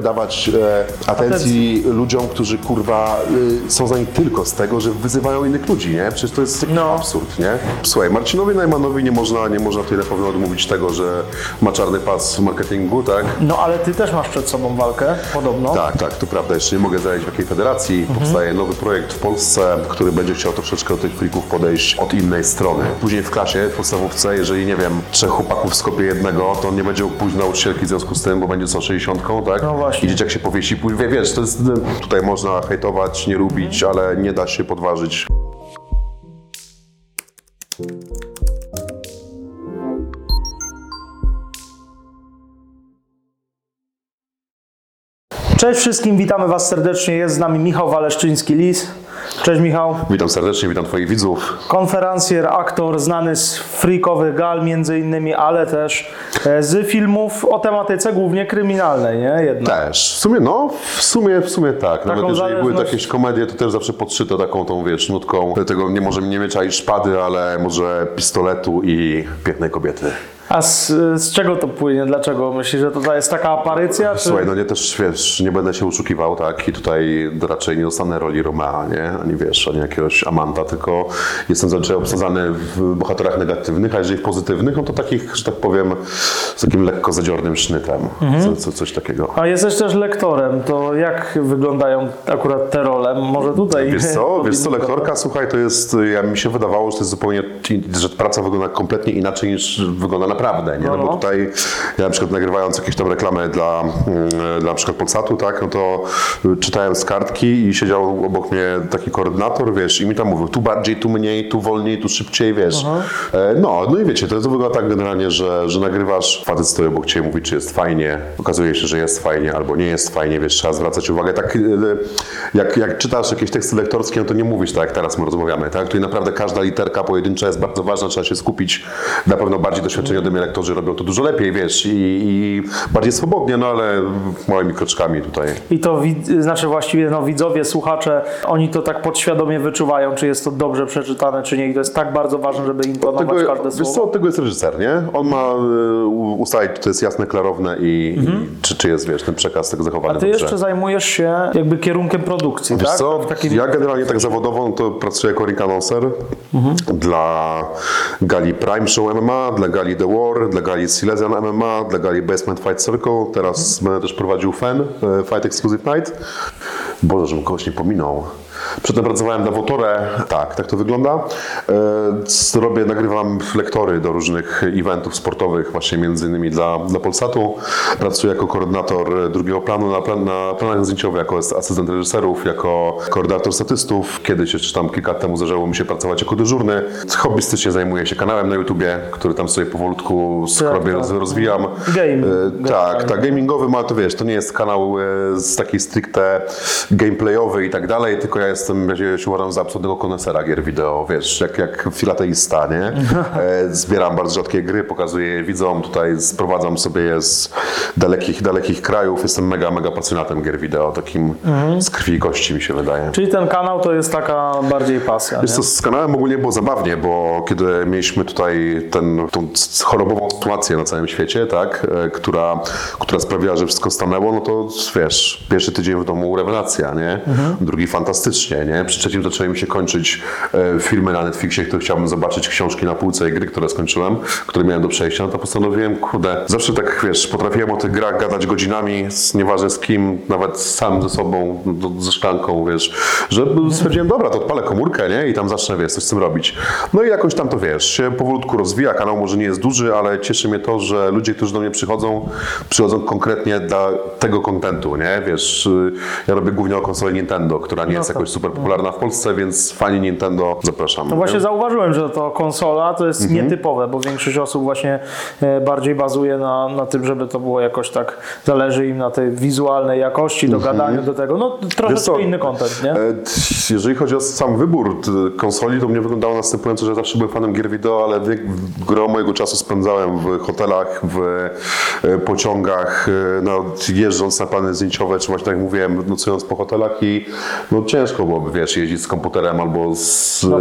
dawać e, atencji ludziom, którzy kurwa y, są znani tylko z tego, że wyzywają innych ludzi, nie? Przecież to jest jakiś No. absurd, nie? Słuchaj, Marcinowi Najmanowi nie można, nie można na pewno odmówić tego, że ma czarny pas w marketingu, tak? No ale ty też masz przed sobą walkę, podobno. Tak, tak, to prawda. Jeszcze nie mogę zająć w jakiej federacji. Mhm. Powstaje nowy projekt w Polsce, który będzie chciał troszeczkę do tych frików podejść od innej strony. Później w klasie, w podstawówce, jeżeli nie wiem, trzech chłopaków skopie jednego, to on nie będzie pójść do nauczycielki w związku z tym, bo będzie co 60, tak? No właśnie. I dzieciak się powiesi, wie- wiesz, to jest, tutaj można hejtować, nie lubić, ale nie da się podważyć. Cześć wszystkim, witamy Was serdecznie. Jest z nami Michał Waleszczyński-Lis. Cześć Michał. Witam serdecznie, witam Twoich widzów. Konferencjer, aktor, znany z freakowych gal między innymi, ale też e, z filmów o tematyce głównie kryminalnej, nie? Jednak. Też. W sumie, no, w sumie, w sumie tak. Nawet jeżeli były zależność- jakieś komedie, to też zawsze podszyte taką tą, wiesz, nutką tego nie może nie miecza i szpady, ale może pistoletu i pięknej kobiety. A z, z czego to płynie? Dlaczego? Myślisz, że to jest taka aparycja? Czy... Słuchaj, no nie też, wiesz, nie będę się uszukiwał, tak, i tutaj raczej nie dostanę roli Romea, nie, ani wiesz, ani jakiegoś Amanta, tylko jestem zazwyczaj obsadzany w bohaterach negatywnych, a jeżeli w pozytywnych, no to takich, że tak powiem, z takim lekko zadziornym sznytem, co, co, coś takiego. A jesteś też lektorem, to jak wyglądają akurat te role? Może tutaj... Wiesz co, wiesz co, lektorka, słuchaj, to jest, ja mi się wydawało, że to jest zupełnie, że praca wygląda kompletnie inaczej niż wygląda naprawdę, nie? No, No, bo no. tutaj, ja na przykład nagrywając jakieś tam reklamy dla, mm, dla na przykład Polsatu, tak, no to y, czytałem z kartki i siedział obok mnie taki koordynator, wiesz, i mi tam mówił, tu bardziej, tu mniej, tu wolniej, tu szybciej, wiesz. E, No, no i wiecie, to, to wygląda tak generalnie, że, że nagrywasz, facet stoi obok ciebie, mówi, czy jest fajnie, okazuje się, że jest fajnie, albo nie jest fajnie, wiesz, trzeba zwracać uwagę. Tak, y, jak, jak czytasz jakieś teksty lektorskie, no to nie mówisz tak, jak teraz my rozmawiamy, tak? Tutaj naprawdę każda literka pojedyncza jest bardzo ważna, trzeba się skupić. Na pewno bardziej doświadczeni mnie lektorzy robią to dużo lepiej, wiesz, i, i bardziej swobodnie, no ale małymi kroczkami tutaj. I to znaczy właściwie no, widzowie, słuchacze, oni to tak podświadomie wyczuwają, czy jest to dobrze przeczytane, czy nie. I to jest tak bardzo ważne, żeby intonować każde wiesz słowo. co, od tego jest reżyser, nie? On ma y, ustalić, czy to jest jasne, klarowne i, i czy, czy jest, wiesz, ten przekaz tego zachowany Ty dobrze. jeszcze zajmujesz się jakby kierunkiem produkcji, Wiesz tak? co, ja generalnie tak zawodowo no to pracuję jako ring announcer dla gali Prime Show MMA, dla gali The War, dla gali Silesian MMA, dla gali Basement Fight Circle. Teraz będę też prowadził FEN, e, Fight Exclusive Night. Boże, żebym kogoś nie pominął. Przedtem pracowałem na Wotore, tak, tak to wygląda. E, Robię, nagrywam lektory do różnych eventów sportowych, właśnie między innymi dla, dla Polsatu. Pracuję jako koordynator drugiego planu na, plan, na planach zdjęciowych, jako asystent reżyserów, jako koordynator statystów. Kiedyś jeszcze tam kilka lat temu zdarzyło mi się pracować jako dyżurny. Hobbystycznie zajmuję się kanałem na YouTubie, który tam sobie powolutku skrobię, tak. roz- rozwijam. Game. E, tak, tak, gamingowy, ale to wiesz, to nie jest kanał e, z takiej stricte gameplayowy i tak dalej, tylko ja jestem, ja się uważam za absolutnego konesera gier wideo, wiesz, jak, jak filateista, nie? E, Zbieram bardzo rzadkie gry, pokazuję je widzom, tutaj sprowadzam sobie je z dalekich, dalekich krajów, jestem mega, mega pasjonatem gier wideo, takim z krwi i kości mi się wydaje. Czyli ten kanał to jest taka bardziej pasja, Wiesz co, z kanałem ogólnie było zabawnie, bo kiedy mieliśmy tutaj ten, tą chorobową sytuację na całym świecie, tak, e, która, która sprawiła, że wszystko stanęło, no to wiesz, pierwszy tydzień w domu rewelacja, nie? Drugi fantastycznie, nie? Przy trzecim zaczęły mi się kończyć e, filmy na Netflixie, które chciałbym zobaczyć, książki na półce i gry, które skończyłem, które miałem do przejścia, no to postanowiłem, kurde, zawsze tak, wiesz, potrafiłem o tych grach gadać godzinami, z, nieważne z kim, nawet sam ze sobą, do, ze szklanką, wiesz, że stwierdziłem, dobra, to odpalę komórkę, nie? I tam zacznę, wiesz, coś z tym robić. No i jakoś tam to, wiesz, się powolutku rozwija, kanał może nie jest duży, ale cieszy mnie to, że ludzie, którzy do mnie przychodzą, przychodzą konkretnie dla tego kontentu, nie? Wiesz, y, ja robię głównie o konsoli Nintendo, która nie jest tak. jakoś super popularna w Polsce, więc fani Nintendo zapraszam. No właśnie zauważyłem, że to konsola to jest Mhm. nietypowe, bo większość osób właśnie e, bardziej bazuje na, na tym, żeby to było jakoś tak, zależy im na tej wizualnej jakości, dogadaniu do tego. No Wiesz co, inny kontent, nie? E, Jeżeli chodzi o sam wybór konsoli, to mnie wyglądało następująco, że zawsze byłem fanem gier wideo, ale gro mojego czasu spędzałem w hotelach, w e, pociągach, no, jeżdżąc na plany zdjęciowe, czy właśnie tak jak mówiłem, nocując po hotelach i no, ciężko byłoby, wiesz, jeździć z komputerem albo z, No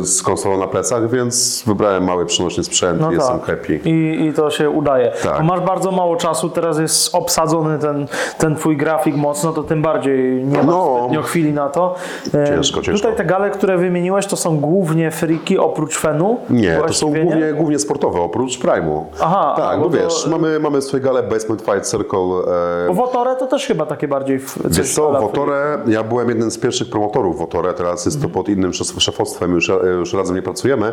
z konsolą na plecach, więc wybrałem mały przynośny sprzęt No i jestem tak. happy. I, I to się udaje. Tak. Bo masz bardzo mało czasu, teraz jest obsadzony ten, ten twój grafik mocno, to tym bardziej nie ma No. chwili na to. E, Ciężko, ciężko. Tutaj te gale, które wymieniłeś, to są głównie friki oprócz Fenu? Nie, to są głównie, głównie sportowe, oprócz Prime'u. Aha, tak, bo no to- wiesz, mamy, mamy swoje gale Basement Fight Circle. E, Bo Wotore to też chyba takie bardziej Wiesz co, Wotore, ja byłem jednym z pierwszych promotorów Wotore, teraz jest Mhm. to pod innym szef- szefostwem, już, już razem nie pracujemy,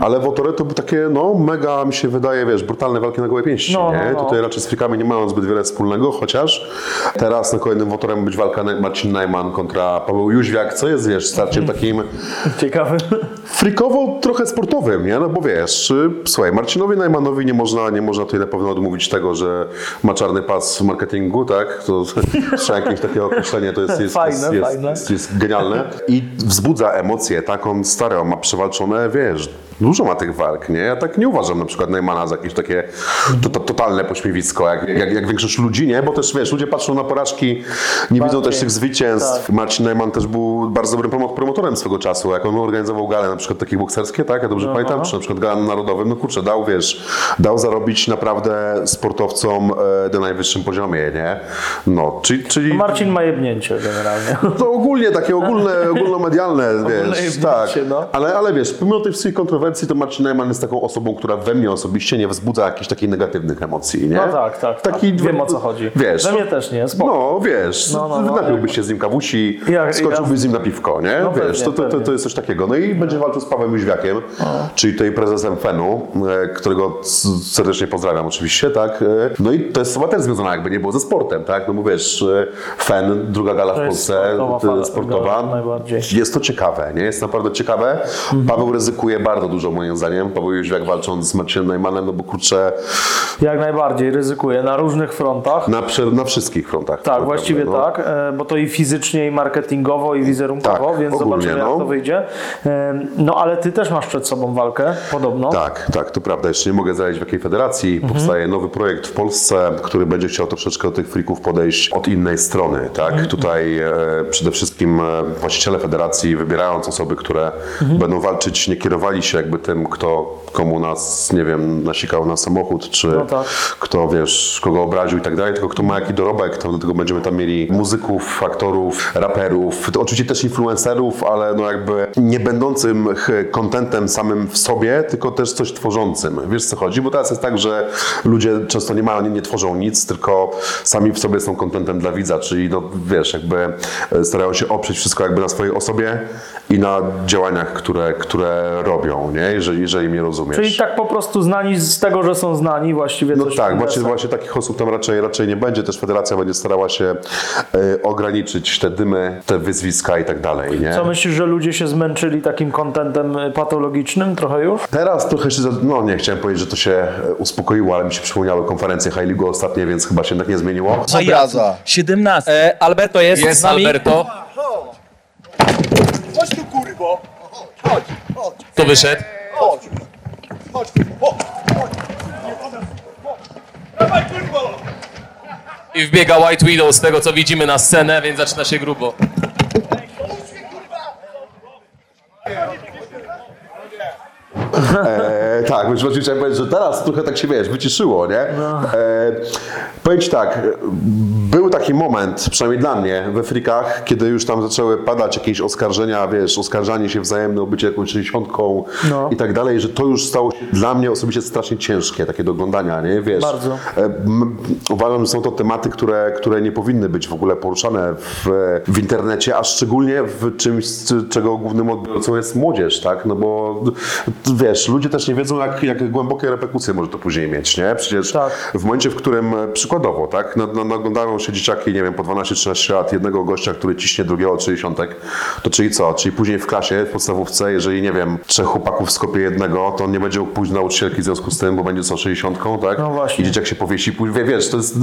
ale Wotore to były takie, no mega mi się wydaje, wiesz, brutalne walki na gołe pięści, No, nie? no, no. Tutaj raczej z frikami nie mają zbyt wiele wspólnego, chociaż teraz na kolejnym Wotorem być walka Marcin Najman kontra Paweł Jóźwiak, co jest, wiesz, starciem Mhm. takim Ciekawy. frikowo trochę sportowym, nie? No bo wiesz, y, słuchaj, Marcinowi Najmanowi nie można, nie można tutaj na pewno odmówić tego, że ma czarny pas w marketingu, tak? To trzeba jakieś takie określenie, to jest, jest, Fajne, jest, jest, fajne. jest, jest genialne i wzbudza emocje, tak? On stary, on ma przewalczone, wiesz, Dużo ma tych walk, nie? Ja tak nie uważam na przykład Neymana za jakieś takie to, to, totalne pośmiewisko, jak, jak, jak większość ludzi, nie? Bo też, wiesz, ludzie patrzą na porażki, nie widzą też tych zwycięstw. Tak. Marcin Neumann też był bardzo dobrym promo- promotorem swego czasu. Jak on organizował gale na przykład takie bokserskie, tak? Ja dobrze pamiętam, czy na przykład gala na Narodowym, no kurczę, dał, wiesz, dał zarobić naprawdę sportowcom e, na najwyższym poziomie, nie? No, czyli... czyli Marcin ma jebnięcie generalnie. to ogólnie takie ogólne, ogólnomedialne, wiesz, jebnięcie, tak. no. Ale, ale wiesz, pomimo tej wszystkich kontrowersji, to Marcin Neumann jest taką osobą, która we mnie osobiście nie wzbudza jakichś takich negatywnych emocji, nie? No tak, tak. Taki, tak. Wiem o co chodzi. Wiesz, We mnie też nie, spoko. no wiesz, No, no, no. napiłbyś się z nim kawusi, Jak- skoczyłbyś jak- z nim na piwko, nie? No wiesz, pewnie, to, to, to, pewnie. to jest coś takiego. No i będzie walczył z Pawłem Jóźwiakiem, czyli tutaj prezesem FEN-u, e, którego serdecznie pozdrawiam oczywiście, tak? E, No i to jest chyba też związane jakby nie było ze sportem, tak? No bo wiesz, e, FEN, druga gala w Polsce, sportowa sportowa. gala. Jest to ciekawe, nie? Jest naprawdę ciekawe. Paweł ryzykuje bardzo dużo moim zdaniem. Paweł Jóźwiak walcząc z Marcinem Najmanem, no bo kurczę, Jak najbardziej ryzykuję na różnych frontach. na, na wszystkich frontach. Tak, tak właściwie no. tak, e, bo to i fizycznie, i marketingowo, i wizerunkowo, Tak, więc ogólnie, zobaczymy, jak no. to wyjdzie. E, No ale ty też masz przed sobą walkę, podobno. Tak, tak, to prawda. Jeszcze nie mogę zdradzić w jakiej federacji. Mhm. Powstaje nowy projekt w Polsce, który będzie chciał troszeczkę do tych frików podejść od innej strony. Tak? Mhm. Tutaj e, przede wszystkim właściciele federacji, wybierając osoby, które Mhm. będą walczyć, nie kierowali się jakby tym, kto komu nas, nie wiem, nasikał na samochód, czy No tak. kto, wiesz, kogo obraził i tak dalej, tylko kto ma jaki dorobek, to do tego będziemy tam mieli muzyków, aktorów, raperów, to oczywiście też influencerów, ale no jakby nie będącym contentem samym w sobie, tylko też coś tworzącym. Wiesz co chodzi? Bo teraz jest tak, że ludzie często nie mają, nie, nie tworzą nic, tylko sami w sobie są contentem dla widza, czyli no wiesz, jakby e, starają się oprzeć wszystko jakby na swojej osobie i na działaniach, które, które robią, nie? Jeżeli, jeżeli mnie rozumiesz. Czyli tak po prostu znani z tego, że są znani właściwie No tak, właśnie, właśnie takich osób tam raczej, raczej nie będzie. Też federacja będzie starała się e, ograniczyć te dymy, te wyzwiska i tak dalej, nie? Co myślisz, że ludzie się zmęczyli takim kontentem y, patologicznym trochę już? Teraz trochę się, no nie chciałem powiedzieć, że to się e, uspokoiło, ale mi się przypomniały konferencje High League ostatnie, więc chyba się tak nie zmieniło. Obraza. 17. E, Alberto jest, Jest z nami. Alberto. Chodź tu kurwo! Chodź, Tu wyszedł. chodź! Chodź! I wbiega White Widow z tego co widzimy na scenę, więc zaczyna się grubo. E, tak, więc właśnie chciałem powiedzieć, że teraz trochę tak się, wiesz, wyciszyło, nie? E, powiem Ci tak, był taki moment, przynajmniej dla mnie, we frikach, kiedy już tam zaczęły padać jakieś oskarżenia, wiesz, oskarżanie się wzajemne o bycie jakąś 60 No. i tak dalej, że to już stało się dla mnie osobiście strasznie ciężkie, takie do oglądania, nie? Wiesz, Bardzo. E, m- Uważam, że są to tematy, które, które nie powinny być w ogóle poruszane w, w internecie, a szczególnie w czymś, czego głównym odbiorcą jest młodzież, tak? No bo wiesz, ludzie też nie wiedzą, jak, jak głębokie reperkusje może to później mieć, nie? Przecież Tak. w momencie, w którym e, przykładowo, tak, na- na- naglądają się dzieciaki, nie wiem, po 12-13 lat jednego gościa, który ciśnie drugiego 60, to czyli co? Czyli później w klasie, w podstawówce, jeżeli, nie wiem, trzech chłopaków skopie jednego, to on nie będzie mógł pójść do nauczycielki w związku z tym, bo będzie co 60, tak? No właśnie. I dzieciak się powiesi, później, wie- wiesz, to jest, y,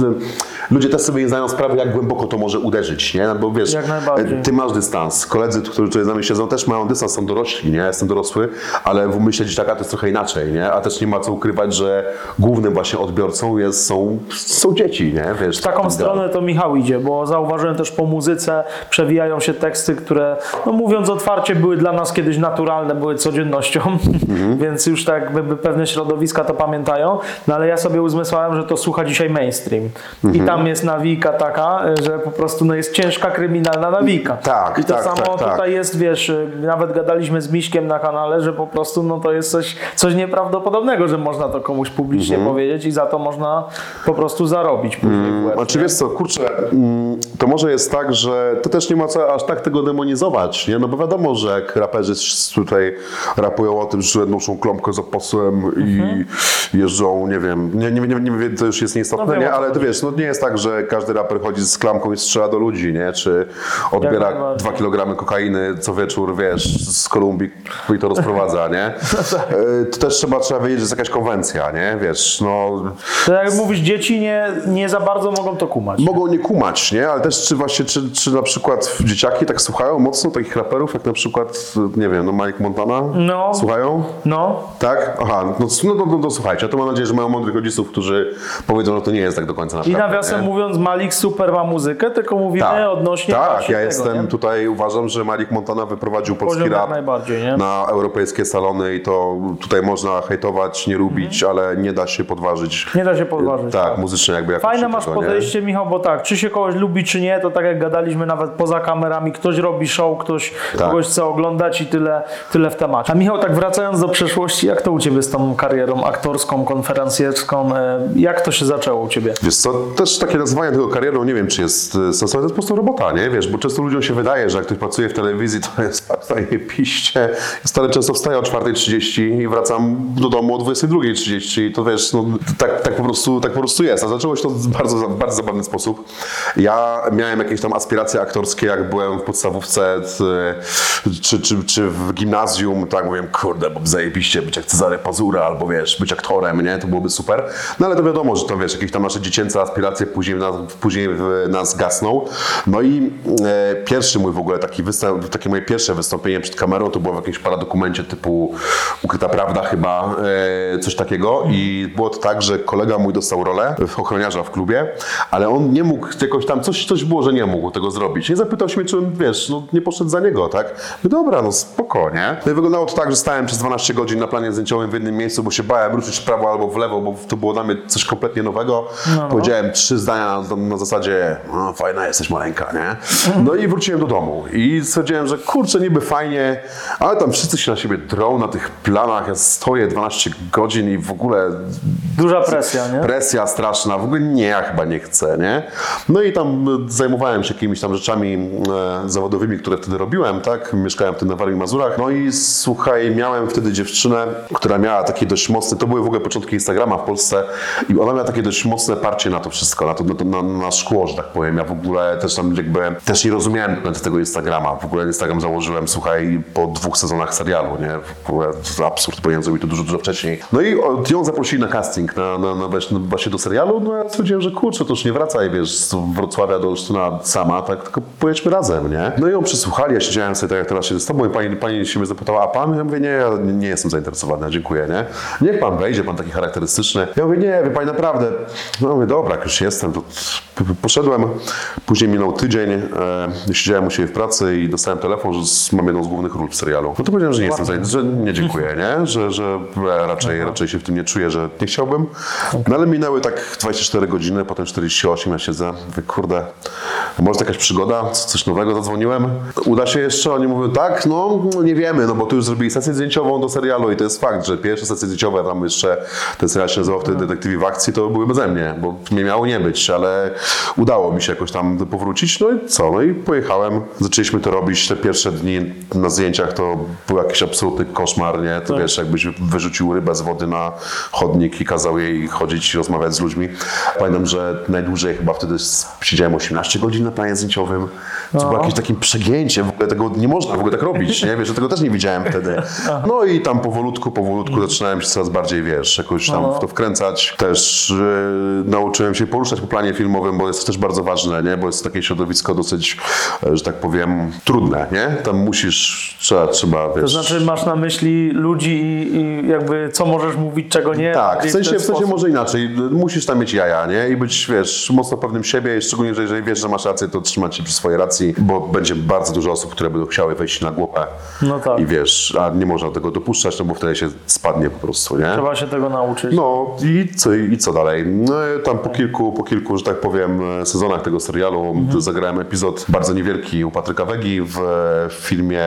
ludzie też sobie nie zdają sprawy, jak głęboko to może uderzyć, nie? No bo wiesz, e, ty masz dystans, koledzy, którzy tutaj z nami siedzą, też mają dystans, są dorośli, nie? Jestem dorosły, ale w umyśle dzieciaka to jest trochę inaczej, nie? A też nie ma co ukrywać, że głównym właśnie odbiorcą jest, są, są dzieci, nie? Wiesz, W taką stronę to mi Michał idzie, bo zauważyłem też po muzyce przewijają się teksty, które, no mówiąc otwarcie, były dla nas kiedyś naturalne, były codziennością, więc już tak jakby pewne środowiska to pamiętają, no ale ja sobie uzmysłałem, że to słucha dzisiaj mainstream. I tam jest nawika taka, że po prostu no, jest ciężka kryminalna nawika. Tak, I to tak, samo tak, tak. tutaj jest, wiesz, nawet gadaliśmy z Miśkiem na kanale, że po prostu no, to jest coś, coś nieprawdopodobnego, że można to komuś publicznie Mhm. powiedzieć i za to można po prostu zarobić później w łeb, nie? wiesz co, kurczę, mm, to może jest tak, że to też nie ma co aż tak tego demonizować, nie? No bo wiadomo, że jak raperzy tutaj rapują o tym, że noszą klomkę z oposem i jeżdżą, nie wiem, nie, nie, nie, nie wiem, to już jest nieistotne, Mhm. No wiem, nie? Ale to chodzi. wiesz, no nie jest tak, że każdy raper chodzi z klamką i strzela do ludzi, nie? Czy odbiera dwa kilogramy kokainy co wieczór, wiesz, z Kolumbii i to rozprowadza, nie? tak. E, To też trzeba, trzeba wiedzieć, że jest jakaś konwencja, nie? Wiesz, no... To jak mówisz, dzieci nie, nie za bardzo mogą to kumać. mogą nie kumać, nie? Ale też czy właśnie, czy, czy na przykład dzieciaki tak słuchają mocno takich raperów, jak na przykład, nie wiem, no Mike Montana? No. Słuchają? No, Tak? Aha, no, no, no, no, no słuchajcie, to mam nadzieję, że mają mądrych rodziców, którzy powiedzą, że to nie jest tak do końca i naprawdę. nawiasem nie? mówiąc, Malik super ma muzykę, tylko mówimy Tak, odnośnie tak ja tego, jestem nie? tutaj, uważam, że Malik Montana wyprowadził polski Poziom rap na europejskie salony i to tutaj można hejtować, nie lubić, ale nie da się podważyć. Mhm. Nie da się podważyć. Tak, muzycznie jakby jakoś Fajne masz tego, nie? podejście, Michał, bo tak, czy się kogoś lubi, czy nie, to tak jak gadaliśmy nawet poza kamerami, ktoś robi show, ktoś Tak. kogoś chce oglądać i tyle, tyle w temacie. A Michał, tak wracając do przeszłości, jak to u Ciebie z tą karierą aktorską, konferencjerską, e, jak to się zaczęło u Ciebie? Wiesz co, też takie nazywanie tego karierą, nie wiem, czy jest e, sensowne, to jest po prostu robota, nie? Wiesz, bo często ludziom się wydaje, że jak ktoś pracuje w telewizji, to jest piście. Ja stary często wstaję o 4.30 i wracam do domu o 22.30 i to wiesz, no tak, tak, po prostu, tak po prostu jest. A zaczęło się to w bardzo, bardzo zabawny sposób. Ja miałem jakieś tam aspiracje aktorskie, jak byłem w podstawówce t- czy, czy, czy w gimnazjum, tak mówiłem, kurde, bo zajebiście być jak Cezary Pazura, albo wiesz, być aktorem, nie? To byłoby super. No ale to wiadomo, że to wiesz, jakieś tam nasze dziecięce aspiracje później, później w nas gasną. No i e, pierwszy mój w ogóle taki występ, takie moje pierwsze wystąpienie przed kamerą to było w jakimś paradokumencie typu Ukryta Prawda chyba, e, coś takiego i było to tak, że kolega mój dostał rolę w ochroniarza w klubie, ale on nie mógł jakoś tam, coś, coś było, że nie mógł tego zrobić. Nie zapytał się mnie, czy wiesz, no nie poszedł za niego, tak? No dobra, no spokojnie. No i wyglądało to tak, że stałem przez 12 godzin na planie zdjęciowym w jednym miejscu, bo się bałem ruszyć w prawo albo w lewo, bo to było dla mnie coś kompletnie nowego. Powiedziałem trzy zdania na, na zasadzie, no fajna jesteś maleńka, nie? No i wróciłem do domu i stwierdziłem, że kurczę, niby fajnie, ale tam wszyscy się na siebie drą na tych planach, ja stoję 12 godzin i w ogóle Duża presja, nie? presja straszna, w ogóle nie, ja chyba nie chcę, nie? No i tam e, zajmowałem się jakimiś tam rzeczami e, zawodowymi, które wtedy robiłem, tak? Mieszkałem wtedy na Warmii Mazurach. No i słuchaj, miałem wtedy dziewczynę, która miała takie dość mocne, to były w ogóle początki Instagrama w Polsce i ona miała takie dość mocne parcie na to wszystko, na, to, na, to, na, na szkło, że tak powiem. Ja w ogóle też tam jakby, też nie rozumiałem tego Instagrama. W ogóle Instagram założyłem, słuchaj, po dwóch sezonach serialu, nie? W ogóle absurd, powinien zrobić to dużo, dużo wcześniej. No i ją zaprosili na casting, na, na, na, właśnie- do serialu, no ja stwierdziłem, że kurczę, to już nie wracaj, wiesz, z Wrocławia do Olsztyna sama, tak, tylko pojedźmy razem, nie? No i ją przysłuchali, ja siedziałem sobie tak jak teraz siedzę z tobą i pani, pani się mnie zapytała, a pan? Ja mówię, nie, ja nie jestem zainteresowany, dziękuję, nie? Niech pan wejdzie, pan taki charakterystyczny. Ja mówię, nie, wie pani, naprawdę. No mówię, dobra, jak już jestem, to poszedłem. Później minął tydzień, e, siedziałem u siebie w pracy i dostałem telefon, że mam jedną z głównych ról w serialu. No to powiedziałem, że nie jestem zainteresowany, że nie dziękuję, nie? Że, że ja raczej, raczej się w tym nie czuję, że nie chciałbym. No ale minęły tak 24 godziny, potem 48, ja siedzę, mówię, kurde, może jakaś przygoda, co- coś nowego, zadzwoniłem. Uda się jeszcze? Oni mówią, tak, no nie wiemy, no bo tu już zrobili sesję zdjęciową do serialu i to jest fakt, że pierwsze sesje zdjęciowe, tam jeszcze ten serial się nazywał wtedy Detektywi w akcji, to były beze mnie, bo nie miało nie być, ale udało mi się jakoś tam powrócić, no i co, no i pojechałem, zaczęliśmy to robić, te pierwsze dni na zdjęciach to był jakiś absolutny koszmar, nie, to wiesz, jakbyś wyrzucił rybę z wody na chodnik i kazał jej chodzić i rozmawiać z ludźmi. Pamiętam, że najdłużej chyba wtedy siedziałem 18 godzin na planie zdjęciowym. To było jakieś takim przegięcie, w ogóle tego nie można w ogóle tak robić, nie? Wiesz, że tego też nie widziałem wtedy. No i tam powolutku, powolutku zaczynałem się coraz bardziej, wiesz, jakoś tam w to wkręcać. Też e, nauczyłem się poruszać po planie filmowym, bo jest to też bardzo ważne, nie? Bo jest takie środowisko dosyć, e, że tak powiem, trudne, nie? Tam musisz, trzeba, trzeba, wiesz... To znaczy masz na myśli ludzi i, i jakby co możesz mówić, czego nie. Tak, w sensie, w sensie może inaczej. Musisz tam mieć jaja, nie? I być, wiesz, mocno pewnym siebie, szczególnie, że jeżeli wiesz, że masz rację, to trzymać się przy swojej racji, bo będzie bardzo dużo osób, które będą chciały wejść na głowę. No tak. I wiesz, a nie można tego dopuszczać, no bo wtedy się spadnie po prostu, nie? Trzeba się tego nauczyć. No i co, i co dalej? No tam po kilku, po kilku, że tak powiem, sezonach tego serialu Mhm. zagrałem epizod bardzo niewielki u Patryka Wegi w, w filmie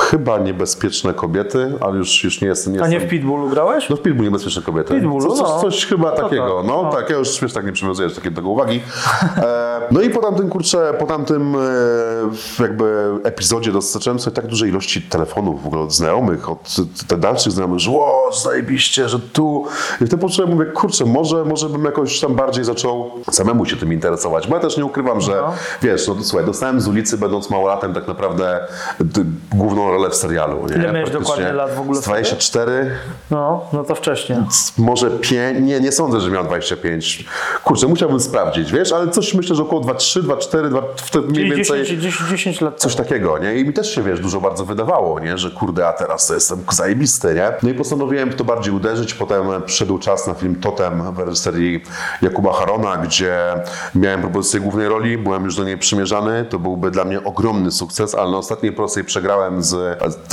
chyba Niebezpieczne kobiety, ale już, już nie jestem... Nie A nie jestem... w Pitbullu grałeś? No w Pitbull niebezpieczne kobiety. Pitbullu, no. coś chyba To takiego. tak, No, no. tak, ja już wiesz, tak nie przywiązujesz takie do tego uwagi. E, no i po tamtym kurczę, po tamtym e, jakby epizodzie dostarczyłem sobie tak dużej ilości telefonów w ogóle od znajomych, od te dalszych znajomych, że o, zajebiście, że tu. I wtedy poczułem, mówię, kurczę, może, może bym jakoś tam bardziej zaczął samemu się tym interesować, bo ja też nie ukrywam, że No. wiesz, no słuchaj, dostałem z ulicy, będąc małolatem tak naprawdę d- rolę w serialu. Nie? Ile miałeś dokładnie lat w ogóle z 24. No, no to wcześniej. Może 5, nie, nie sądzę, że miał 25. Kurczę, musiałbym sprawdzić, wiesz, ale coś myślę, że około 2,3, 2,4, 2, wtedy mniej więcej 10, 10, 10 lat coś takiego, nie? I mi też się, wiesz, dużo bardzo wydawało, nie? Że kurde, a teraz to jestem zajebisty, nie? No i postanowiłem to bardziej uderzyć, potem przyszedł czas na film Totem w reżyserii Jakuba Harona, gdzie miałem propozycję głównej roli, byłem już do niej przymierzany, to byłby dla mnie ogromny sukces, ale na ostatniej prostej przegrałem z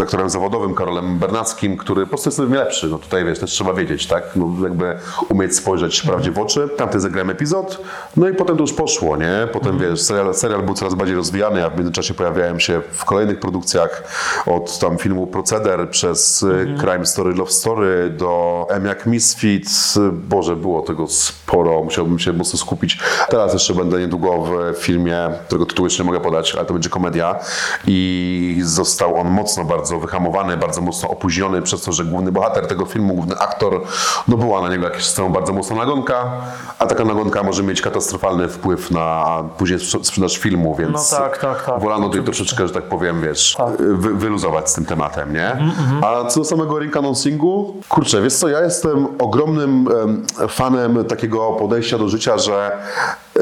aktorem zawodowym Karolem Bernackim, który po prostu jest lepszy, no tutaj, wiesz, też trzeba wiedzieć, tak? No jakby umieć spojrzeć prawdzie w oczy. Tamty zagrałem epizod, no i potem to już poszło, nie? Potem, wiesz, serial, serial był coraz bardziej rozwijany, a w międzyczasie pojawiałem się w kolejnych produkcjach od tam filmu Proceder przez y, Crime Story, Love Story do M jak Misfit. Boże, było tego sporo, musiałbym się mocno skupić. Teraz jeszcze będę niedługo w filmie, którego tytułu jeszcze nie mogę podać, ale to będzie komedia i został on mocno bardzo wyhamowany, bardzo mocno opóźniony przez to, że główny bohater tego filmu, główny aktor, no była na niego jakaś bardzo mocna nagonka, a taka nagonka może mieć katastrofalny wpływ na później sprze- sprzedaż filmu, więc No tak, tak, tak. wolano tutaj troszeczkę, że tak powiem, wiesz, wy, wyluzować z tym tematem, nie? A co do samego ring annoncingu, kurczę, wiesz co, ja jestem ogromnym em, fanem takiego podejścia do życia, że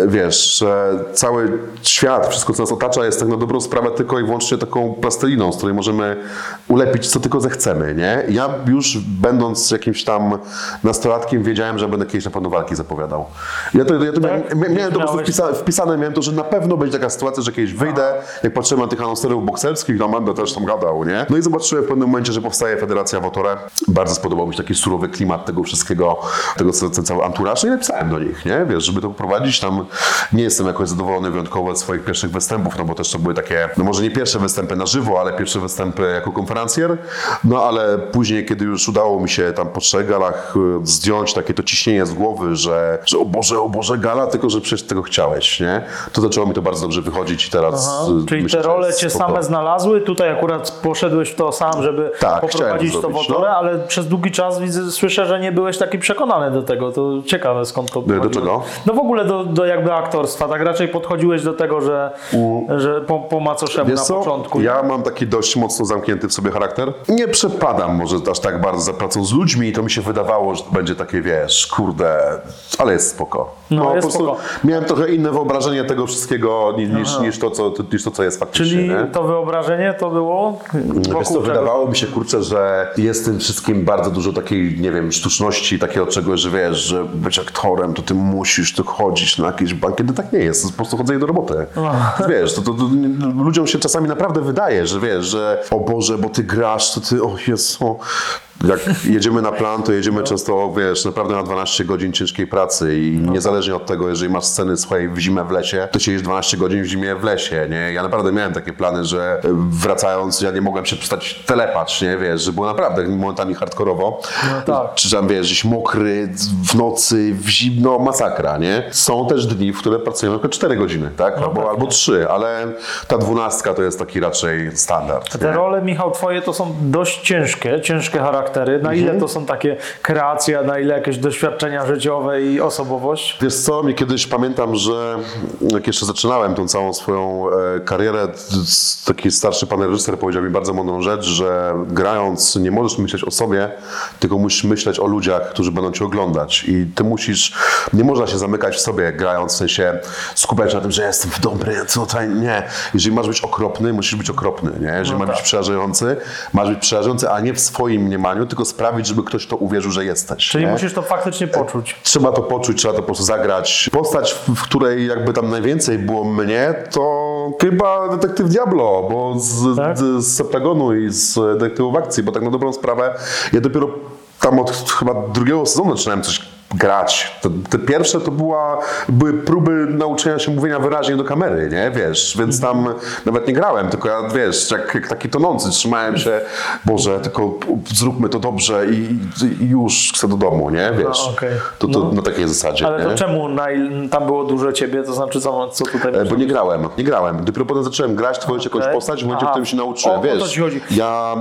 wiesz, że cały świat, wszystko co nas otacza jest tak na dobrą sprawę tylko i wyłącznie taką plasteliną, z której możemy ulepić co tylko zechcemy, nie? Ja już będąc jakimś tam nastolatkiem wiedziałem, że będę kiedyś na pewno walki zapowiadał. Ja to, ja to Tak? miałem, miałem to po prostu wpisa, wpisane, miałem to, że na pewno będzie taka sytuacja, że kiedyś wyjdę, jak patrzyłem na tych anonserów bokserskich, tam będę też tam gadał, nie? No i zobaczyłem w pewnym momencie, że powstaje Federacja Wotore. Bardzo spodobał mi się taki surowy klimat tego wszystkiego, tego co- ten cały anturaż, no i napisałem do nich, nie? Wiesz, żeby to poprowadzić, tam nie jestem jakoś zadowolony wyjątkowo ze swoich pierwszych występów, no bo też to były takie, no może nie pierwsze występy na żywo, ale pierwsze występy jako konferencjer, no ale później, kiedy już udało mi się tam po trzech galach y, zdjąć takie to ciśnienie z głowy, że, że o Boże, o Boże, gala, tylko że przecież tego chciałeś, nie? To zaczęło mi to bardzo dobrze wychodzić i teraz Aha, y, czyli myślę, te role cię spoko. same znalazły, tutaj akurat poszedłeś w to sam, żeby Tak, poprowadzić to w otorę, no. ale przez długi czas widzę, słyszę, że nie byłeś taki przekonany do tego. To ciekawe skąd to pochodziło. czego? No w ogóle do, do jakby aktorstwa, tak raczej podchodziłeś do tego, że, że po, po macoszemu Wiesz na co? początku. Ja mam taki dość mocno zamknięty w sobie charakter. Nie przepadam może aż tak bardzo za pracą z ludźmi i to mi się wydawało, że będzie takie, wiesz, kurde, ale jest spoko. No, jest po prostu spoko. miałem trochę inne wyobrażenie tego wszystkiego ni- niż, niż, to, co, niż to, co jest faktycznie. Czyli nie? to wyobrażenie to było Wiesz wokół co, czego? wydawało mi się, kurczę, że jest w tym wszystkim bardzo dużo takiej, nie wiem, sztuczności, takiego czegoś, że wiesz, że być aktorem, to ty musisz tu chodzić na jakieś bankiety. Tak nie jest, to jest po prostu chodzenie do roboty. Wiesz, to, to, to ludziom się czasami naprawdę wydaje, że wiesz, że o Boże, bo ty grasz, to ty, o Jezu, jak jedziemy na plan, to jedziemy często, wiesz, naprawdę na 12 godzin ciężkiej pracy i niezależnie od tego, jeżeli masz sceny, słuchaj, w zimę w lesie, to siedzisz 12 godzin w zimie w lesie, nie? Ja naprawdę miałem takie plany, że wracając, ja nie mogłem się przestać telepać, nie? Wiesz, że było naprawdę momentami hardkorowo. No tak. Czy tam, wiesz, gdzieś mokry, w nocy, w zimno, masakra, nie? Są też dni, w które pracujemy tylko 4 godziny, tak? Albo, albo 3, ale ta dwunastka to jest taki raczej standard. Te nie? role, Michał, twoje to są dość ciężkie, ciężkie charaktery. Charaktery? Na ile to są takie kreacje, na ile jakieś doświadczenia życiowe i osobowość? Wiesz co, mi kiedyś pamiętam, że jak jeszcze zaczynałem tą całą swoją e, karierę, taki starszy pan reżyser powiedział mi bardzo mądrą rzecz, że grając nie możesz myśleć o sobie, tylko musisz myśleć o ludziach, którzy będą cię oglądać i ty musisz, nie można się zamykać w sobie grając, w sensie skupiać się na tym, że jestem dobry, co tutaj, nie. Jeżeli masz być okropny, musisz być okropny, nie? Jeżeli masz być przerażający, masz być przerażający, a nie w swoim mniemaniu, tylko sprawić, żeby ktoś to uwierzył, że jesteś. Czyli nie? musisz to faktycznie poczuć. Trzeba to poczuć, trzeba to po prostu zagrać. Postać, w której jakby tam najwięcej było mnie, to chyba detektyw Diablo, bo z, Tak? z, z Septagonu i z detektywów akcji, bo tak na dobrą sprawę ja dopiero tam od chyba drugiego sezonu zaczynałem coś grać. Te, te pierwsze to była, były próby nauczenia się mówienia wyraźnie do kamery, nie, wiesz, więc tam nawet nie grałem, tylko ja, wiesz, jak, jak taki tonący trzymałem się, Boże, tylko zróbmy to dobrze i, i już chcę do domu, nie, wiesz. No, okej. To, to No. na takiej zasadzie. Ale to nie? czemu na, il- tam było dużo ciebie? To znaczy, co, co tutaj... E, Bo nie grałem, nie grałem. Dopiero potem zacząłem grać, tworzyć jakąś Okej. postać w momencie, w którym się nauczyłem. O, o Wiesz, to ci chodzi. ja...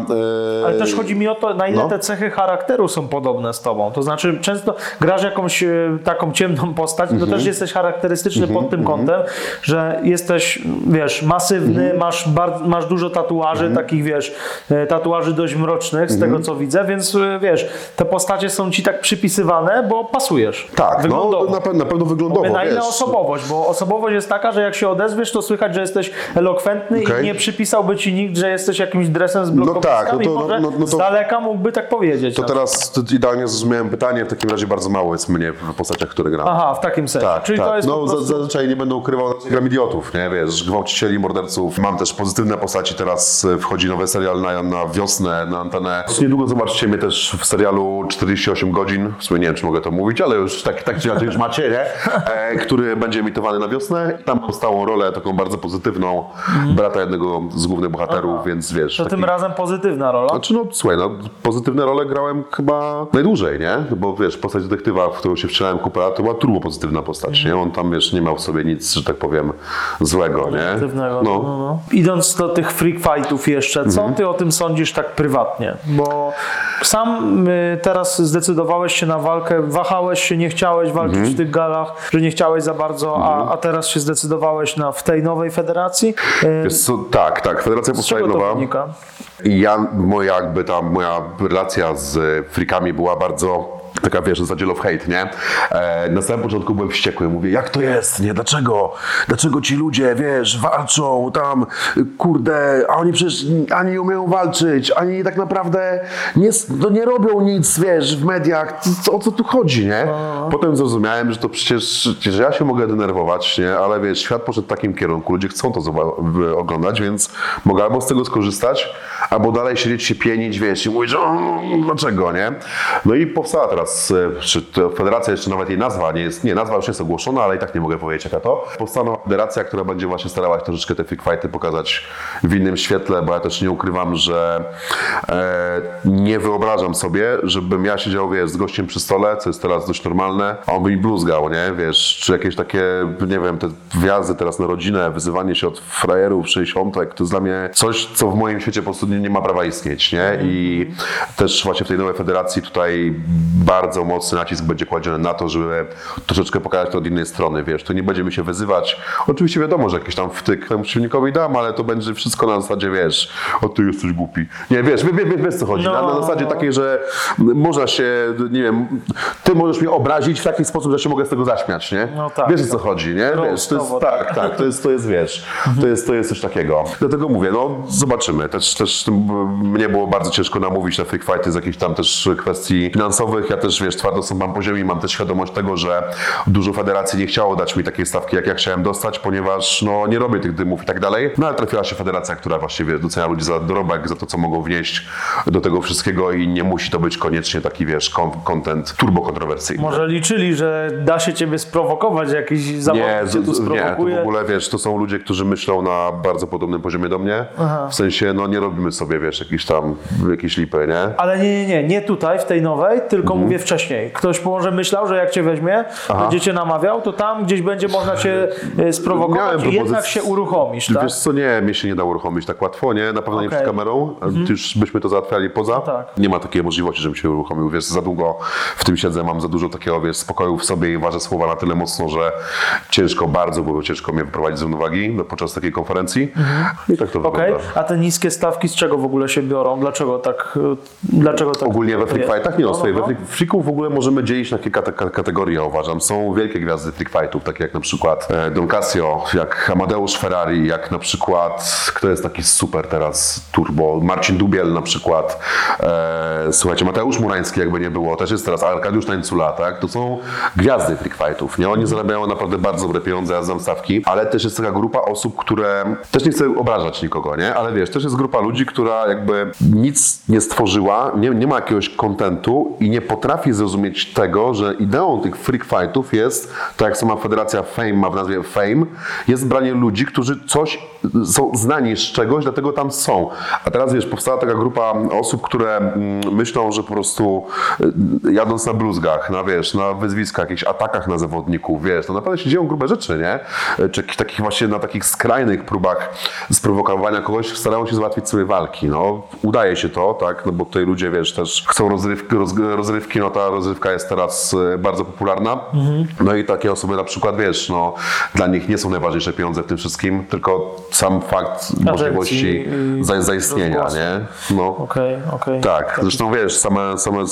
E, Ale też chodzi mi o to, na ile no. te cechy charakteru są podobne z tobą. To znaczy, często grasz jakąś e, taką ciemną postać, Mhm. to też jesteś charakterystyczny pod tym kątem, że jesteś, wiesz, masywny, Mhm. masz, masz dużo tatuaży, takich, wiesz, e, tatuaży dość mrocznych, z Mhm. tego co widzę, więc e, wiesz, te postacie są ci tak przypisywane, bo pasujesz. Tak, no Wyglądowo. na, pe- na pewno wyglądowo, Mówię, na ile osobowość, bo osobowość jest taka, że jak się odezwiesz, to słychać, że jesteś elokwentny Okej. i nie przypisałby ci nikt, że jesteś jakimś dresem z No blokowiskami, tak, no to- może no- no to- z daleka mógłby tak powiedzieć. To na teraz idealnie zrozumiałem pytanie, w takim razie bardzo mało jest mnie w postaciach, które gram. Aha, w takim sensie. Tak, Czyli tak. to jest no prostu... za- zazwyczaj nie będę ukrywał, że gram idiotów, nie, wiesz, gwałcicieli, morderców. Mam też pozytywne postaci, teraz e, wchodzi nowy serial na, na wiosnę, na antenę. Niedługo zobaczycie mnie też w serialu 48 godzin, w sumie nie wiem, czy mogę to mówić, ale już tak, tak czy już macie, nie? E, który będzie emitowany na wiosnę. I tam mam stałą rolę, taką bardzo pozytywną, brata jednego z głównych bohaterów, więc wiesz. To taki- tym razem pozytywna rola. znaczy no słuchaj, no, pozytywne role grałem chyba najdłużej, nie? Bo wiesz, postać detektywa, w którą się wcielałem kupę lat, to była turbo pozytywna postać, nie? On tam, wiesz, nie miał w sobie nic, że tak powiem, złego, nie? Pozytywnego. No. No, no. Idąc do tych freak fightów jeszcze, co Mhm. ty o tym sądzisz tak prywatnie? Bo sam y, teraz zdecydowałeś się na walkę, wahałeś się, nie chciałeś walczyć Mhm. w tych galach, że nie chciałeś za bardzo, a, a teraz się zdecydowałeś na, w tej nowej federacji. Y, co, tak, tak, Federacja powstaje nowa. ja, moja jakby tam, moja relacja z frikami była bardzo taka, wiesz, w zasadzie love hate, nie? E, na samym początku byłem wściekły, mówię, jak to jest, nie? Dlaczego? Dlaczego ci ludzie, wiesz, walczą tam, kurde, a oni przecież ani nie umieją walczyć, ani tak naprawdę nie, no nie robią nic, wiesz, w mediach, co, o co tu chodzi, nie? Potem zrozumiałem, że to przecież, że ja się mogę denerwować, nie? Ale wiesz, świat poszedł w takim kierunku, ludzie chcą to oglądać, więc mogę albo z tego skorzystać, albo dalej siedzieć się pienić, wiesz, i mówić, o, dlaczego, nie? No i powstała teraz, e, czy to federacja, jeszcze nawet jej nazwa nie jest, nie, nazwa już jest ogłoszona, ale i tak nie mogę powiedzieć jaka to. Powstała federacja, która będzie właśnie starała się troszeczkę te fighty pokazać w innym świetle, bo ja też nie ukrywam, że e, nie wyobrażam sobie, żebym ja siedział, wiesz, z gościem przy stole, co jest teraz dość normalne, a on by mi bluzgał, nie, wiesz, czy jakieś takie, nie wiem, te wjazdy teraz na rodzinę, wyzywanie się od frajerów, 60 to jest dla mnie coś, co w moim świecie po prostu nie, nie ma prawa istnieć, nie, i też właśnie w tej nowej federacji tutaj bardzo mocny nacisk będzie kładziony na to, żeby troszeczkę pokazać to od innej strony, wiesz, tu nie będziemy się wyzywać, oczywiście wiadomo, że jakiś tam wtyk temu przeciwnikowi dam, ale to będzie wszystko na zasadzie, wiesz, o ty jesteś głupi, nie, wiesz, wie, wie, wie, wiesz co chodzi, na, na zasadzie takiej, że można się, nie wiem, ty możesz mnie obrazić w taki sposób, że się mogę z tego zaśmiać, nie, No tak, wiesz o co chodzi, nie, wiesz, to jest, tak, tak, to jest, to jest, wiesz, to jest, to jest coś takiego, dlatego mówię, no zobaczymy, też, też mnie było bardzo ciężko namówić na fake fighty z jakichś tam też kwestii finansowych, ja też, wiesz, twardo stąpam po ziemi, mam też świadomość tego, że dużo federacji nie chciało dać mi takiej stawki, jak ja chciałem dostać, ponieważ, no, nie robię tych dymów i tak dalej, no ale trafiła się federacja, która właśnie, wiesz, docenia ludzi za dorobek, za to, co mogą wnieść do tego wszystkiego i nie musi to być koniecznie taki, wiesz, content turbo kontrowersyjny. Może liczyli, że da się ciebie sprowokować, jakiś zawodnik Nie, cię tu z, z, nie, to sprowokuje. w ogóle wiesz, to są ludzie, którzy myślą na bardzo podobnym poziomie do mnie. W sensie, no nie robimy sobie, wiesz, jakieś tam, jakieś lipy, nie? Ale nie, nie, nie, nie tutaj, w tej nowej, tylko Mhm. mówię wcześniej. Ktoś może myślał, że jak cię weźmie, Aha. będzie cię namawiał, to tam gdzieś będzie można cię e, sprowokować i jednak się uruchomisz, tak? Wiesz co, nie, mnie się nie da uruchomić tak łatwo, nie? Na pewno nie Okej. przed kamerą. Już byśmy to załatwiali poza. tak. Nie ma takiej możliwości, żebym się uruchomił. Wiesz, za długo w tym siedzę, mam za dużo takiego, wiesz, spokoju w sobie i ważę słowa na tyle mocno, że ciężko, bardzo było ciężko mnie wyprowadzić z równowagi no, podczas takiej konferencji. I tak to Mhm. Okej, wygląda. a te niskie stawki z czego w ogóle się biorą? Dlaczego tak? e, Dlaczego tak Ogólnie we jest? fightach? Nie no, No, no, we no. Freaków w ogóle możemy dzielić na kilka te- kategorii, ja uważam. Są wielkie gwiazdy freak fightów, takie jak na przykład e, Don Casio, jak Amadeusz Ferrari, jak na przykład, kto jest taki super teraz, turbo, Marcin Dubiel na przykład, e, słuchajcie, Mateusz Murański jakby nie było, też jest teraz Arkadiusz Tańcula, tak? To są gwiazdy freak fightów, nie? Oni zarabiają naprawdę bardzo dobre pieniądze, ja znam stawki, ale też jest taka grupa osób, które, też nie chcę obrażać nikogo, nie? Ale wiesz, też jest grupa ludzi, która jakby nic nie stworzyła, nie, nie ma jakiegoś kontentu i nie potrafi zrozumieć tego, że ideą tych freak fightów jest, tak jak sama federacja Fame ma w nazwie Fame, jest branie ludzi, którzy coś są znani z czegoś, dlatego tam są. A teraz wiesz, powstała taka grupa osób, które mm, myślą, że po prostu y, jadąc na bluzgach, na wiesz, na wyzwiskach, jakichś atakach na zawodników, wiesz, to naprawdę się dzieją grube rzeczy, nie? Czy jakichś takich właśnie na takich skrajnych próbach sprowokowania kogoś starają się załatwić sobie walki, no. Udaje się to, tak, no bo tutaj ludzie, wiesz, też chcą rozrywki, roz, rozrywki no ta rozrywka jest teraz e, bardzo popularna. No i takie osoby na przykład, wiesz, no dla nich nie są najważniejsze pieniądze w tym wszystkim, tylko sam fakt możliwości za, zaistnienia, nie? No. Okej, okej. Tak, zresztą wiesz, same, same,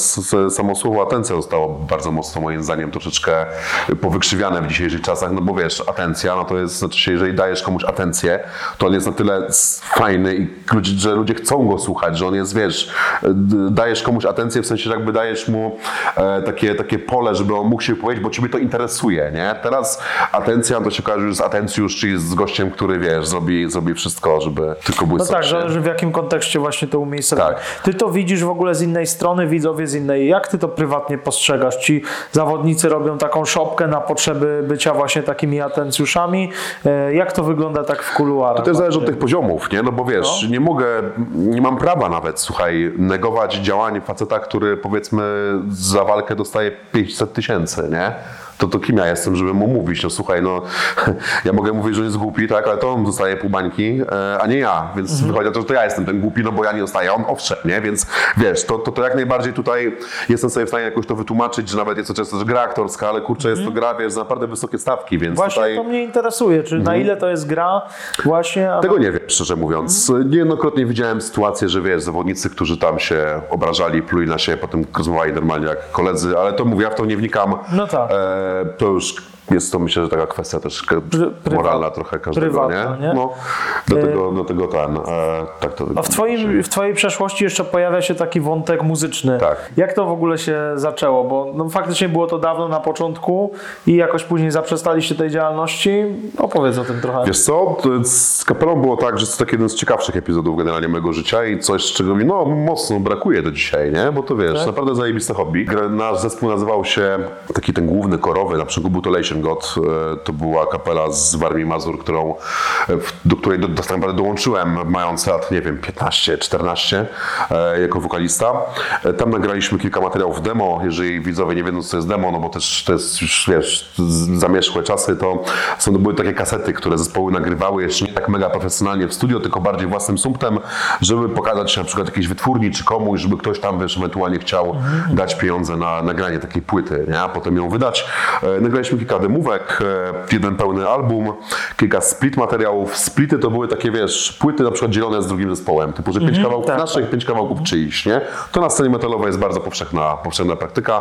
samo słowo atencja zostało bardzo mocno moim zdaniem troszeczkę powykrzywiane w dzisiejszych czasach, no bo wiesz, atencja, no to jest, znaczy się, jeżeli dajesz komuś atencję, to on jest na tyle fajny i że ludzie chcą go słuchać, że on jest, wiesz, dajesz komuś atencję, w sensie, że jakby dajesz mu takie, takie pole, żeby on mógł się powiedzieć, bo ciebie to interesuje, nie? Teraz atencja to się kojarzy już z atencjusz, czyli z gościem, który, wiesz, zrobi, zrobi wszystko, żeby tylko No błysnąć. tak, zależy w jakim kontekście właśnie to umiejscowić. Tak. Ty to widzisz w ogóle z innej strony, widzowie z innej. Jak ty to prywatnie postrzegasz? Ci zawodnicy robią taką szopkę na potrzeby bycia właśnie takimi atencjuszami. E, Jak to wygląda tak w kuluarach? To też zależy od tych poziomów, nie? No bo wiesz, nie mogę, nie mam prawa nawet, słuchaj, negować działań faceta, który powiedzmy za walkę dostaje 500 tysięcy, nie? To, to kim ja jestem, żeby mu mówić? No słuchaj, no ja mogę mówić, że on jest głupi, tak, ale to on dostaje pół bańki, e, a nie ja, więc wychodzi na to, że to ja jestem ten głupi, no bo ja nie dostaję, on owszem, nie? Więc wiesz, to, to, to jak najbardziej tutaj jestem sobie w stanie jakoś to wytłumaczyć, że nawet jest to często że gra aktorska, ale kurczę, jest to gra, wiesz, za naprawdę wysokie stawki, więc Właśnie tutaj... to mnie interesuje, czy na ile to jest gra właśnie, a Tego nie wiem, szczerze mówiąc. Niejednokrotnie widziałem sytuację, że wiesz, zawodnicy, którzy tam się obrażali, pluli na siebie, potem rozmawiali normalnie jak koledzy, ale to mówię, ja w to nie wnikam. No tak. E, to już jest to myślę, że taka kwestia też Pry- moralna trochę każdego, prywatna, nie? nie? No, dlatego, dlatego ten, e, tak to A w, twoim, w Twojej przeszłości jeszcze pojawia się taki wątek muzyczny. Tak. Jak to w ogóle się zaczęło? Bo no, faktycznie było to dawno na początku i jakoś później zaprzestaliście tej działalności. Opowiedz o tym trochę. Wiesz co, z kapelą było tak, że to taki jeden z ciekawszych epizodów generalnie mojego życia i coś, czego mi no, mocno brakuje do dzisiaj, nie? Bo to wiesz, Tak. naprawdę zajebiste hobby. Nasz zespół nazywał się, taki ten główny korowy, na przykład był e, to była kapela z Warmii Mazur, którą, e, do której do, tak naprawdę dołączyłem mając lat, nie wiem, 15, 14 e, jako wokalista. Tam nagraliśmy kilka materiałów demo, jeżeli widzowie nie wiedzą co to jest demo, no bo też to jest już, wiesz, z- zamierzchłe czasy, to są to były takie kasety, które zespoły nagrywały jeszcze nie tak mega profesjonalnie w studio, tylko bardziej własnym sumptem, żeby pokazać się na przykład jakiejś wytwórni czy komuś, żeby ktoś tam, wiesz, ewentualnie chciał dać pieniądze na nagranie takiej płyty, nie? A potem ją wydać. Nagraliśmy kilka demówek, e, jeden pełny album, kilka split materiałów. Splity to były takie, wiesz, płyty na przykład dzielone z drugim zespołem, typu, że pięć kawałków tak, naszych, pięć kawałków czyichś, nie? To na scenie metalowej jest bardzo powszechna, powszechna praktyka.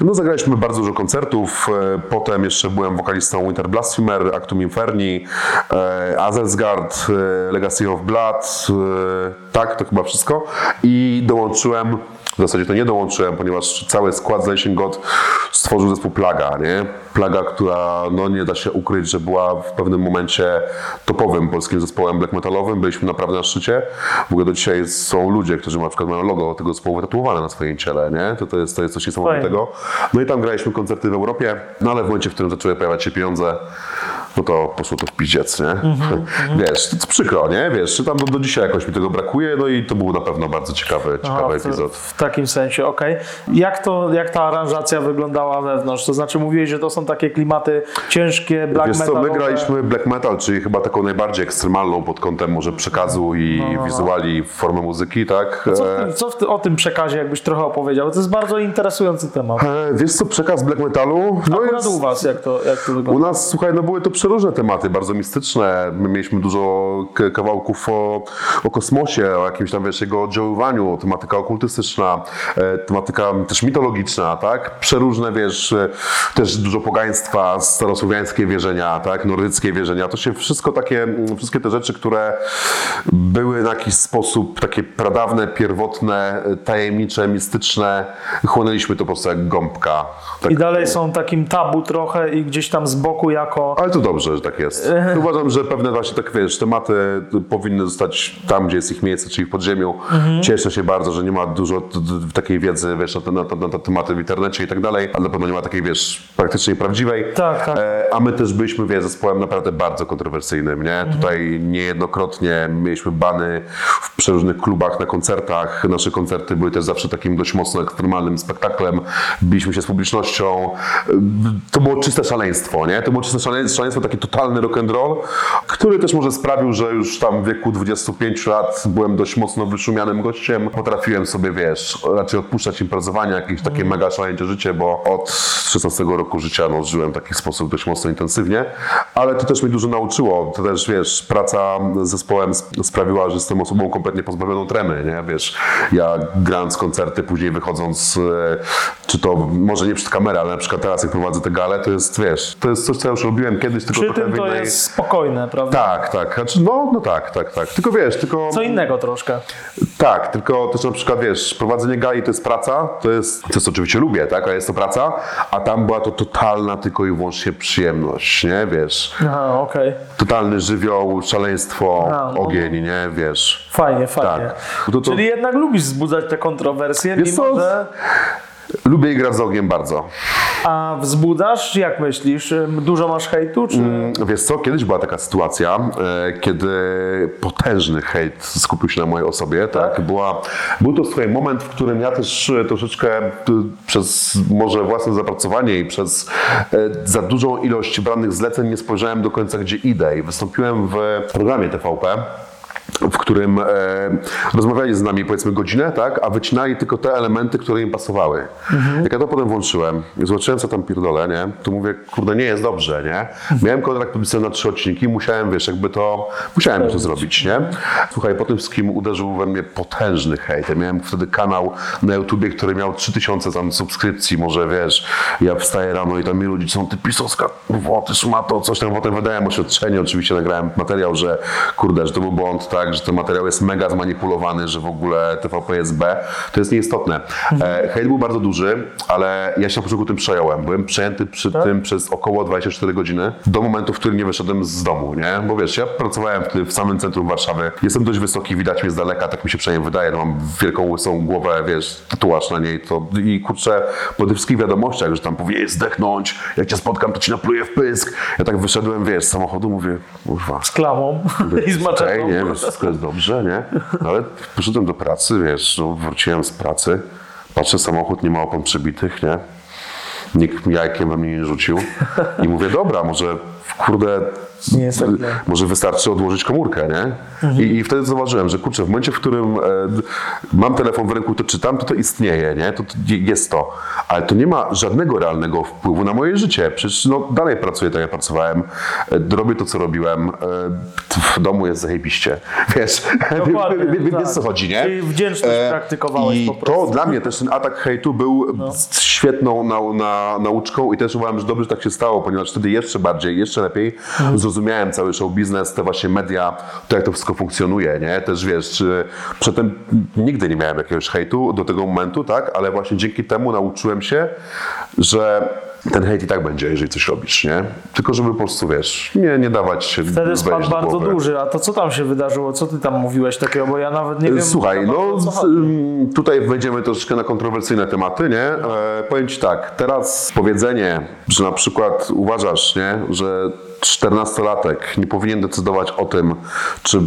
No zagraliśmy bardzo dużo koncertów, e, potem jeszcze byłem wokalistą Winter Blasphemer, Actum Inferni, e, Azelsgard, Legacy of Blood, tak, to chyba wszystko. I dołączyłem w zasadzie to nie dołączyłem, ponieważ cały skład z God stworzył zespół Plaga, nie? Plaga, która no nie da się ukryć, że była w pewnym momencie topowym polskim zespołem black metalowym. Byliśmy naprawdę na szczycie. W ogóle do dzisiaj są ludzie, którzy na przykład mają logo tego zespołu wytatuowane na swoim ciele, nie? To, to, jest, to jest coś niesamowitego. No i tam graliśmy koncerty w Europie, no ale w momencie, w którym zaczęły pojawiać się pieniądze, no to poszło to w piździec, nie? Mhm, Wiesz, to, przykro, nie? Wiesz, tam do, do dzisiaj jakoś mi tego brakuje, no i to był na pewno bardzo ciekawy, ciekawy Aha, w, epizod. w takim sensie, okej. Jak, to, jak ta aranżacja wyglądała wewnątrz? To znaczy mówiłeś, że to są takie klimaty ciężkie, black Wiesz co, my metalowe. graliśmy black metal, czyli chyba taką najbardziej ekstremalną pod kątem może przekazu i wizuali w formie muzyki, tak? No, Co, E, co ty, o tym przekazie jakbyś trochę opowiedział? Bo To jest bardzo interesujący temat. e, Wiesz co, przekaz black metalu? No Akurat u was, jak to, jak to U wygląda? nas, słuchaj, no były to przeróżne tematy, bardzo mistyczne. My mieliśmy dużo kawałków o, o kosmosie, o jakimś tam, wiesz, jego oddziaływaniu, tematyka okultystyczna, e, tematyka też mitologiczna, tak? Przeróżne, wiesz, też dużo pogaństwa, starosłowiańskie wierzenia, tak? Nordyckie wierzenia. To się wszystko takie, wszystkie te rzeczy, które były na jakiś sposób takie pradawne, pierwotne, tajemnicze, mistyczne, chłonęliśmy to po prostu jak gąbka. Tak I dalej są takim tabu trochę i gdzieś tam z boku jako... ale to dobrze, że tak jest. Uważam, że pewne właśnie tak wiesz, tematy powinny zostać tam, gdzie jest ich miejsce, czyli w podziemiu. Cieszę się bardzo, że nie ma dużo takiej wiedzy wiesz, na, te, na, na te tematy w internecie i tak dalej, ale na pewno nie ma takiej wiesz, praktycznie prawdziwej. Tak, tak. E, a my też byliśmy wiesz, zespołem naprawdę bardzo kontrowersyjnym. Nie? Tutaj niejednokrotnie mieliśmy bany w przeróżnych klubach, na koncertach. Nasze koncerty były też zawsze takim dość mocno ekstremalnym spektaklem. Biliśmy się z publicznością. E, To było czyste szaleństwo, nie? To było czyste szale- szaleństwo, taki totalny rock and roll, który też może sprawił, że już tam w wieku 25 lat byłem dość mocno wyszumianym gościem. Potrafiłem sobie, wiesz, raczej odpuszczać imprezowania, jakieś takie mega szaleńcze życie, bo od 16 roku życia no, żyłem w taki sposób dość mocno intensywnie, ale to też mnie dużo nauczyło. To też, wiesz, praca z zespołem sp- sprawiła, że jestem osobą kompletnie pozbawioną tremy, nie? Wiesz, ja grając koncerty, później wychodząc, e, czy to może nie przed kamerę, ale na przykład teraz jak prowadzę te gale, to jest, wiesz, to jest coś, co ja już robiłem kiedyś, tylko Przy trochę tym to innej... jest spokojne, prawda? Tak, tak. Znaczy, no, no tak, tak, tak. Tylko wiesz, tylko. Co innego troszkę. Tak, tylko też na przykład wiesz, prowadzenie gali to jest praca, to jest, to jest oczywiście lubię, tak, ale jest to praca, a tam była to totalna tylko i wyłącznie przyjemność, nie, wiesz. Aha, okej. Totalny żywioł, szaleństwo, A, no. ogień, nie, wiesz. Fajnie, fajnie. Tak. To- to- Czyli jednak lubisz wzbudzać te kontrowersje, Wiesz mimo co? że... Lubię grać z ogniem bardzo. A wzbudzasz? Jak myślisz? Dużo masz hejtu? Czy... Wiesz co, kiedyś była taka sytuacja, e, kiedy potężny hejt skupił się na mojej osobie, tak? Była, był to słuchaj, moment, w którym ja też e, troszeczkę e, przez może własne zapracowanie i przez za dużą ilość branych zleceń nie spojrzałem do końca, gdzie idę i wystąpiłem w programie TVP w którym e, rozmawiali z nami powiedzmy godzinę, tak, a wycinali tylko te elementy, które im pasowały. Jak ja to potem włączyłem i zobaczyłem, co tam pierdolę, nie, to mówię, kurde, nie jest dobrze, nie. Miałem kontrakt podpisany na trzy odcinki, musiałem, wiesz, jakby to, musiałem to zrobić, nie. Słuchaj, po tym wszystkim uderzył we mnie potężny hejt. Ja miałem wtedy kanał na YouTubie, który miał 3000 tam subskrypcji, może wiesz, ja wstaję rano i tam mi ludzie są, ty pisowska, kurwa, ty szmato, coś tam, potem wydałem oświadczenie, oczywiście nagrałem materiał, że kurde, że to był błąd, tak, że ten materiał jest mega zmanipulowany, że w ogóle TVP jest B, to jest nieistotne. E, hejt był bardzo duży, ale ja się na początku tym przejąłem. Byłem przejęty przy tym przez około 24 godziny, do momentu, w którym nie wyszedłem z domu, nie? Bo wiesz, ja pracowałem w, w samym centrum Warszawy, jestem dość wysoki, widać mnie z daleka, tak mi się przynajmniej wydaje, no, mam wielką łysą głowę, wiesz, tatuaż na niej, to i kurczę, po tych wszystkich wiadomościach, że tam powinieneś zdechnąć, jak cię spotkam, to ci napluję w pysk. Ja tak wyszedłem, wiesz, z samochodu, mówię, kurwa, Z klamą i z maczetą. nie, wiesz, wszystko jest dobrze, nie? Ale poszedłem do pracy, wiesz, no, wróciłem z pracy, patrzę, samochód nie ma opon przebitych, nie? Nikt jajkiem we mnie nie rzucił. I mówię, dobra, może kurde, Nie jest tak może wystarczy odłożyć komórkę, nie? I, I wtedy zauważyłem, że kurczę, w momencie, w którym e, mam telefon w ręku, to czytam, to to istnieje, nie? To, to jest to. Ale to nie ma żadnego realnego wpływu na moje życie. Przecież no, dalej pracuję tak, jak pracowałem. E, robię to, co robiłem. E, w domu jest zajebiście. Wiesz, Dokładnie, wie- tak. wiesz, co chodzi, nie? Czyli wdzięczność E, praktykowałeś I po prostu. to dla mnie też ten atak hejtu był świetną nau, na, nauczką i też uważam, że dobrze, że tak się stało, ponieważ wtedy jeszcze bardziej, jeszcze lepiej zrozumiałem cały show biznes, te właśnie media, to jak to wszystko funkcjonuje, nie? Też wiesz, czy przedtem nigdy nie miałem jakiegoś hejtu do tego momentu, tak? Ale właśnie dzięki temu nauczyłem się, że ten hejt i tak będzie, jeżeli coś robisz, nie? Tylko żeby po prostu, wiesz, nie, nie dawać się Wtedy spadł do bardzo duży. A to co tam się wydarzyło? Co ty tam mówiłeś takiego? Bo ja nawet nie wiem. Słuchaj, no tutaj wejdziemy troszeczkę na kontrowersyjne tematy, nie? E, powiem Ci tak, teraz powiedzenie, że na przykład uważasz, nie, że 14-latek nie powinien decydować o tym, czy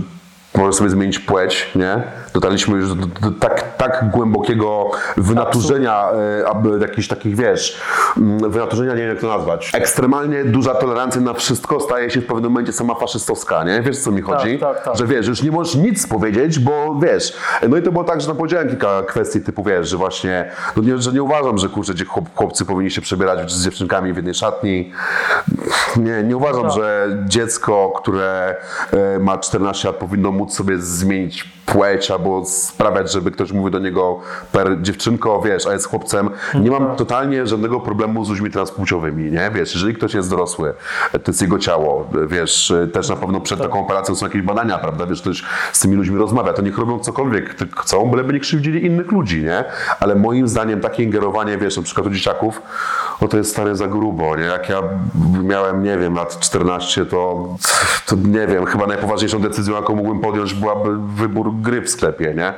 może sobie zmienić płeć, nie? Dotarliśmy już do, do tak, tak głębokiego wynaturzenia, e, aby jakichś takich, wiesz, mm, wynaturzenia, nie wiem jak to nazwać. Ekstremalnie duża tolerancja na wszystko staje się w pewnym momencie sama faszystowska, nie? Wiesz co mi chodzi? tak, tak. Że wiesz, już nie możesz nic powiedzieć, bo wiesz, no i to było tak, że no powiedziałem kilka kwestii typu, wiesz, że właśnie, no nie, że nie uważam, że kurczę, gdzie chłop, chłopcy powinni się przebierać z dziewczynkami w jednej szatni. Nie, nie uważam, Tak. że dziecko, które e, ma 14 lat powinno móc sobie zmienić płeć albo sprawiać, żeby ktoś mówił do niego per dziewczynko, wiesz, a jest chłopcem. Nie mam totalnie żadnego problemu z ludźmi transpłciowymi, nie? Wiesz, jeżeli ktoś jest dorosły, to jest jego ciało, wiesz, też na pewno przed taką operacją są jakieś badania, prawda, wiesz, ktoś z tymi ludźmi rozmawia, to niech robią cokolwiek chcą, byleby nie krzywdzili innych ludzi, nie? Ale moim zdaniem takie ingerowanie, wiesz, na przykład u dzieciaków, no to jest stare za grubo, nie? Jak ja miałem, nie wiem, lat 14, to, to nie wiem, chyba najpoważniejszą decyzją, jaką mógłbym podjąć, byłaby wybór gry w sklepie, nie?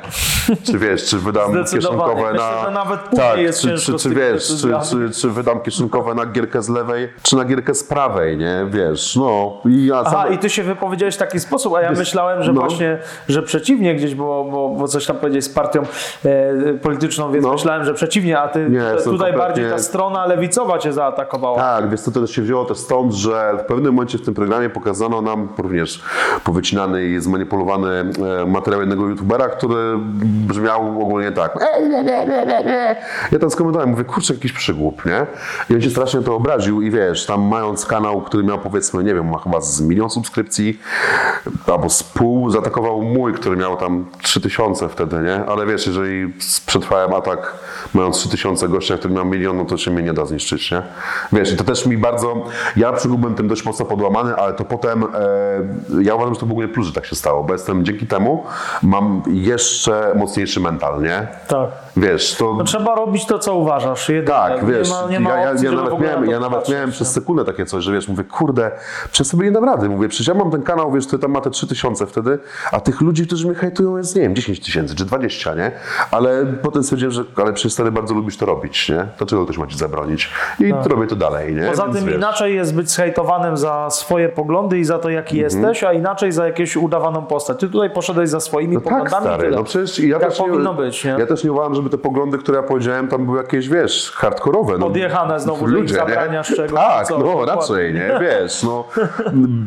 Czy wiesz, czy wydam kieszonkowe na... nawet później tak, jest czy, czy, czy wiesz, czy, czy, czy wydam kieszonkowe na gierkę z lewej, czy na gierkę z prawej, nie? Wiesz, no. I ja Aha, sam... i ty się wypowiedziałeś w taki sposób, a ja Wiesz, myślałem, że no. właśnie, że przeciwnie gdzieś było, bo, bo coś tam powiedzieć z partią e, polityczną, więc No. myślałem, że przeciwnie, a ty Nie, tutaj bardziej ta strona lewicowa cię zaatakowała. Tak, co, to też się wzięło też stąd, że w pewnym momencie w tym programie pokazano nam również powycinany i zmanipulowany e, materiał jednego youtubera, który brzmiał ogólnie tak. Ja tam skomentowałem, mówię, kurczę, jakiś przygłup, nie? I on się strasznie to obraził i wiesz, tam mając kanał, który miał powiedzmy, nie wiem, ma chyba z milion subskrypcji, albo z pół, zaatakował mój, który miał tam 3000 wtedy, nie? Ale wiesz, jeżeli przetrwałem atak mając 3000 gościa, który miał milion, no to się mnie nie da zniszczyć, nie? Wiesz, i to też mi bardzo, ja przy byłem tym dość mocno podłamany, ale to potem, e, ja uważam, że to w ogóle plus, że tak się stało, bo jestem dzięki temu, mam jeszcze mocniejszy mental, nie? Tak. Wiesz, to... No, trzeba robić to, co uważasz. Jedynie. Tak, wiesz, nie ma, nie ma ja, ja, opcji, ja nawet, miałem, ja nawet miałem przez sekundę takie coś, że wiesz, mówię, kurde, przez sobie nie dam rady. Mówię, przecież ja mam ten kanał, wiesz, który tam ma te 3000 wtedy, a tych ludzi, którzy mnie hejtują jest, nie wiem, 10 tysięcy czy 20, nie? Ale potem stwierdziłem, że ale przecież stary bardzo lubisz to robić, nie? Dlaczego ktoś ma ci zabronić? I robię to dalej, nie? Tak. Poza Więc tym wiesz, inaczej jest być zhejtowanym za swoje poglądy i za to, jaki Mhm. jesteś, a inaczej za jakąś udawaną postać. Ty tutaj poszedłeś za swoimi No tak, poglądami i stary, tyle. no przecież ja tak też powinno nie, być, nie? Ja też nie uważam, żeby te poglądy, które ja powiedziałem, tam były jakieś, wiesz, hardkorowe. No, Odjechane znowu, ludzie, zabraniasz nie? czegoś, Tak, co, no dokładnie. raczej, nie? Wiesz, no,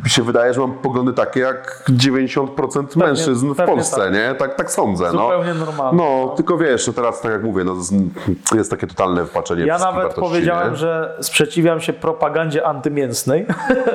mi się wydaje, że mam poglądy takie jak 90% mężczyzn w pewnie Polsce, tak. nie? Tak, tak sądzę, Zupełnie no. normalne. No, tylko wiesz, no teraz tak jak mówię, no, z- jest takie totalne wpaczenie Ja nawet powiedziałem, nie? że sprzeciwiam się propagandzie antymięsnej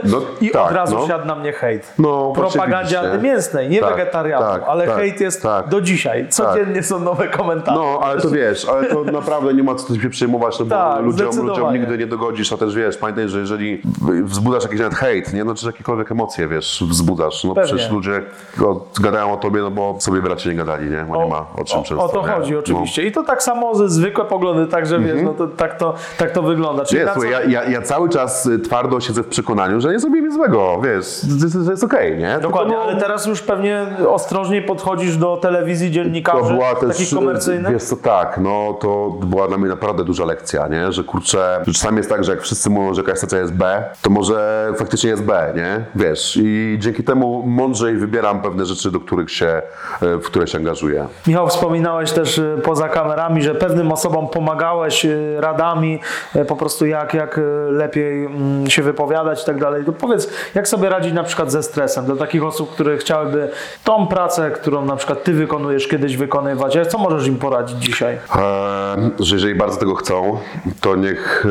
No, i tak, od razu no. siadł na mnie hejt. No, Propagandzie antymięsnej, nie Tak, wegetarianu, tak, ale tak, hejt jest tak. do dzisiaj. Codziennie są nowe komentarze. No, ale to wiesz, ale to naprawdę nie ma co się przejmować, no bo Tak, ludziom, ludziom nigdy nie dogodzisz, a też wiesz, pamiętaj, że jeżeli wzbudzasz jakiś nawet hejt, nie, no czy jakiekolwiek emocje, wiesz, wzbudzasz, no Pewnie. przecież ludzie o, gadają o tobie, no bo sobie bracie nie gadali, nie, bo nie ma o czym często. o to nie? No. chodzi oczywiście. I to tak samo ze zwykłe poglądy, także wiesz, no to, tak, to, tak to wygląda. Czyli Nie, co- słuchaj, ja, ja, ja cały czas y, twardo siedzę w przekonaniu, że nie zrobię nic złego, wiesz, to jest okej, nie? Tylko, Dokładnie, no, ale teraz już pewnie ostrożniej podchodzisz do telewizji dziennikarzy, To była też, takich komercyjnych. Wiesz co, tak, no to była dla mnie naprawdę duża lekcja, nie? Że kurczę, że czasami jest tak, że jak wszyscy mówią, że jakaś stacja jest B, to może faktycznie jest B, nie? Wiesz, i dzięki temu mądrzej wybieram pewne rzeczy, do których się, e, w które się angażuję. Michał, wspominałeś też y, poza kamerami, że pewnym osobom pomagałeś y, radami, y, po prostu jak, jak y, lepiej mm, się wypowiadać i tak dalej. To powiedz, jak sobie radzić na przykład ze stresem dla takich osób, które chciałyby tą pracę, którą na przykład ty wykonujesz, kiedyś wykonywać. A Co możesz im poradzić dzisiaj? E, że jeżeli bardzo tego chcą, to niech.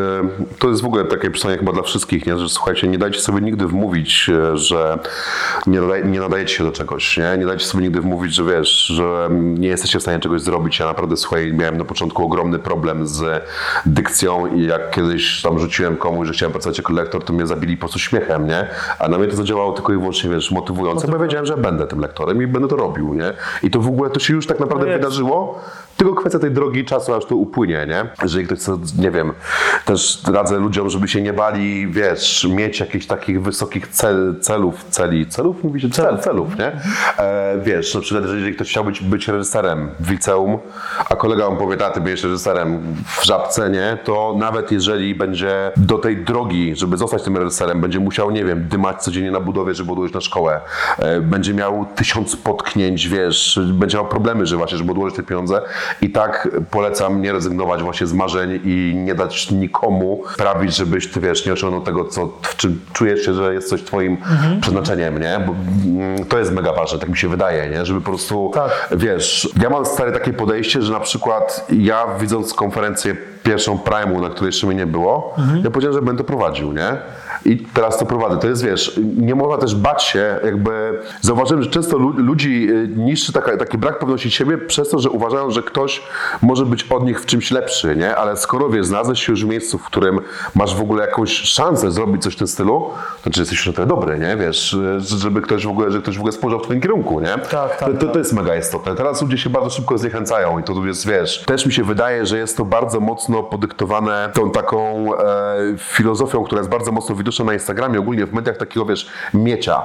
E, to jest w ogóle takie przesłanie chyba dla wszystkich, nie? że słuchajcie, nie dajcie sobie nigdy wmówić, e, że nie, nadaj, nie nadajecie się do czegoś. Nie? nie dajcie sobie nigdy wmówić, że wiesz, że nie jesteście w stanie czegoś zrobić. Ja naprawdę słuchaj, miałem na początku ogromny problem z dykcją i jak kiedyś tam rzuciłem komuś, że chciałem pracować jako lektor, to mnie zabili po prostu śmiechem, nie? A na mnie to zadziałało tylko i wyłącznie, wiesz, motywujące, bo ja wiedziałem, że będę tym lektorem i będę to robił, nie? I to w ogóle to się już tak naprawdę No wydarzyło tylko kwestia tej drogi czasu, aż to upłynie, nie? Jeżeli ktoś chce, nie wiem, też radzę ludziom, żeby się nie bali, wiesz, mieć jakichś takich wysokich cel, celów, celi, celów? Mówi się cel, celów, nie? E, wiesz, na przykład jeżeli ktoś chciał być, być reżyserem w liceum, a kolega mu powie, a ty będziesz reżyserem w Żabce, nie? To nawet jeżeli będzie do tej drogi, żeby zostać tym reżyserem, będzie musiał, nie wiem, dymać codziennie na budowie, żeby odłożyć na szkołę, e, będzie miał tysiąc potknięć, wiesz, będzie miał problemy, że właśnie, żeby odłożyć te pieniądze i tak polecam nie rezygnować właśnie z marzeń i nie dać nikomu prawić, żebyś ty, wiesz, nie osiągnął tego, co, w czym czujesz się, że jest coś twoim przeznaczeniem, nie? Bo mm, to jest mega ważne, tak mi się wydaje, nie? Żeby po prostu, Tak. wiesz, ja mam stare takie podejście, że na przykład ja widząc konferencję pierwszą Prime'u, na której jeszcze mnie nie było, ja powiedziałem, że będę prowadził, nie? I teraz to prowadzę. To jest, wiesz, nie można też bać się, jakby zauważyłem, że często lu- ludzi y, niszczy taka, taki brak pewności siebie przez to, że uważają, że ktoś może być od nich w czymś lepszy, nie? Ale skoro, wiesz, znalazłeś się już w miejscu, w którym masz w ogóle jakąś szansę zrobić coś w tym stylu, to znaczy jesteś już na tyle dobry, nie? Wiesz, żeby ktoś w ogóle, że ktoś w ogóle spojrzał w twoim kierunku, nie? Tak, tak, To, to, tak. to jest mega istotne. Teraz ludzie się bardzo szybko zniechęcają i to jest, wiesz, też mi się wydaje, że jest to bardzo mocno podyktowane tą taką e, filozofią, która jest bardzo mocno widoczna na Instagramie, ogólnie w mediach takiego, wiesz, miecia,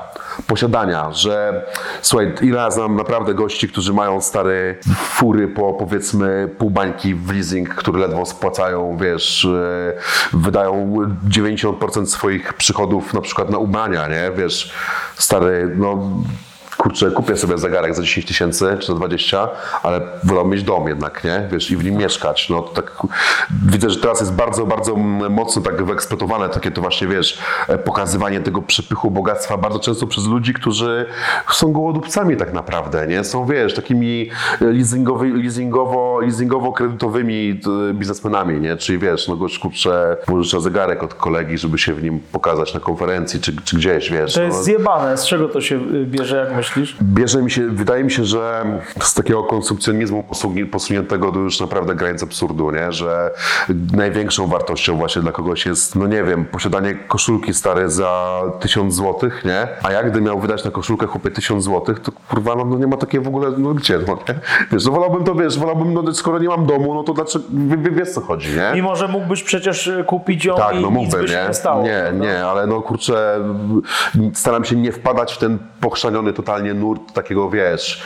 posiadania, że słuchaj, ile znam naprawdę gości, którzy mają stare fury po powiedzmy pół bańki w leasing, które ledwo spłacają, wiesz, e, wydają 90% swoich przychodów na przykład na ubrania, nie, wiesz, stary, no kurczę, kupię sobie zegarek za 10 tysięcy czy za 20, ale wolę mieć dom jednak, nie? Wiesz, i w nim mieszkać. No tak widzę, że teraz jest bardzo, bardzo mocno tak wyeksploatowane takie to właśnie, wiesz, e, pokazywanie tego przepychu bogactwa bardzo często przez ludzi, którzy są gołodupcami tak naprawdę, nie? Są, wiesz, takimi e, leasingowy, leasingowo, leasingowo-kredytowymi e, biznesmenami, nie? Czyli wiesz, no gość, kurczę, pożycza zegarek od kolegi, żeby się w nim pokazać na konferencji czy, czy gdzieś, wiesz. To no. jest zjebane. Z czego to się bierze, jak myślisz? Bierze mi się, wydaje mi się, że z takiego konsumpcjonizmu posuni- posuniętego do już naprawdę granic absurdu, nie? że największą wartością właśnie dla kogoś jest, no nie wiem, posiadanie koszulki stare za 1000 złotych, nie? A jak gdy miał wydać na koszulkę chłopie 1000 złotych, to kurwa, no, no nie ma takiej w ogóle, no gdzie, no nie? Wiesz, no wolałbym to, wiesz, wolałbym, no skoro nie mam domu, no to dlaczego, wie- wie- wiesz co chodzi, nie? Mimo, że mógłbyś przecież y, kupić ją Tak, i no nic mógłbym, by się nie? nie stało. Nie, prawda? nie, ale no kurczę, staram się nie wpadać w ten pochrzaniony totalnie nurt takiego, wiesz,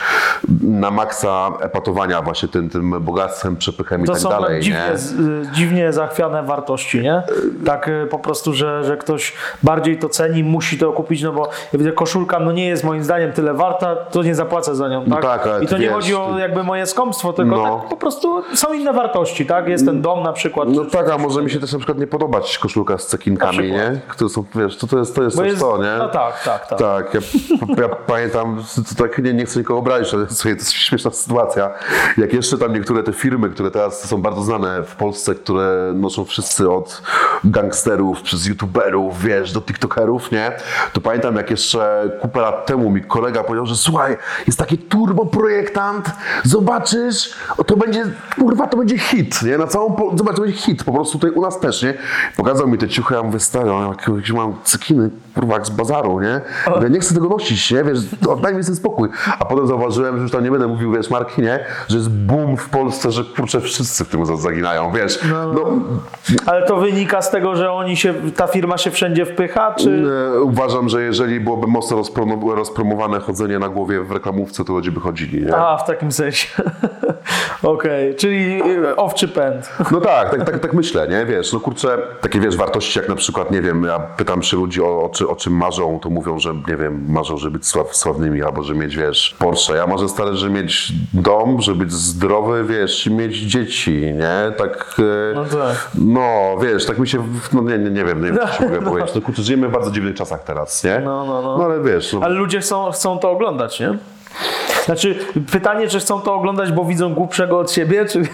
na maksa epatowania właśnie tym, tym bogactwem, przepychem i To tak są dalej, tak dziwnie, nie? y, dziwnie zachwiane wartości, nie? Tak y, po prostu, że, że ktoś bardziej to ceni, musi to kupić, no bo ja widzę, koszulka no nie jest moim zdaniem tyle warta, to nie zapłacę za nią, No tak? tak, I to ty nie wiesz, chodzi o jakby moje skąpstwo, tylko No. tak po prostu są inne wartości, tak? Jest ten dom na przykład. No tak, a może mi się też na przykład nie podobać koszulka z cekinkami, nie? Które są, wiesz, to, to jest to, jest Bo jest- to, nie? no tak, tak, tak. Tak, ja, ja pamiętam, to tak nie, nie chcę nikogo obrazić, ale słuchaj, to jest śmieszna sytuacja. Jak jeszcze tam niektóre te firmy, które teraz są bardzo znane w Polsce, które noszą wszyscy od gangsterów, przez youtuberów, wiesz, do tiktokerów, nie? To pamiętam, jak jeszcze kupę lat temu mi kolega powiedział, że słuchaj, jest taki turbo projektant, zobaczysz, to będzie, kurwa, to będzie hit, nie? Na całą, Pol- zobacz, to będzie hit, po prostu tutaj u nas też, nie? Pokazał mi te ciuchy, ja mówię, stary, jak- jakieś mam cykiny, kurwa, jak z bazaru, nie? Ja nie chcę tego nosić, nie? Wiesz, oddaj mi sobie spokój. A potem zauważyłem, że już tam nie będę mówił, wiesz, marki, nie? Że jest boom w Polsce, że kurczę, wszyscy w tym za- zaginają, wiesz? No, Ale to wynika z tego, że oni się, ta firma się wszędzie wpycha, czy... e, uważam, że jeżeli byłoby mocno rozpromo- rozpromowane chodzenie na głowie w reklamówce, to ludzie by chodzili, nie? A, w takim sensie. Okej, czyli y, owczy pęd. No tak, tak, tak, tak myślę, nie? Wiesz, no kurczę, takie wiesz, wartości jak na przykład, nie wiem, ja pytam się ludzi o, o, o czym marzą, to mówią, że nie wiem, marzą, żeby być sław, sławnymi albo że mieć, wiesz, Porsche. Ja marzę stale, że mieć dom, żeby być zdrowy, wiesz, i mieć dzieci, nie? Tak, e, No tak. no wiesz, tak mi się, no nie, nie, nie wiem, nie wiem, co mogę powiedzieć. No kurczę, żyjemy w bardzo dziwnych czasach teraz, nie? No, no, no. No ale wiesz, no, Ale ludzie chcą, chcą to oglądać, nie? Znaczy, pytanie, czy chcą to oglądać, bo widzą głupszego od siebie, czy, czy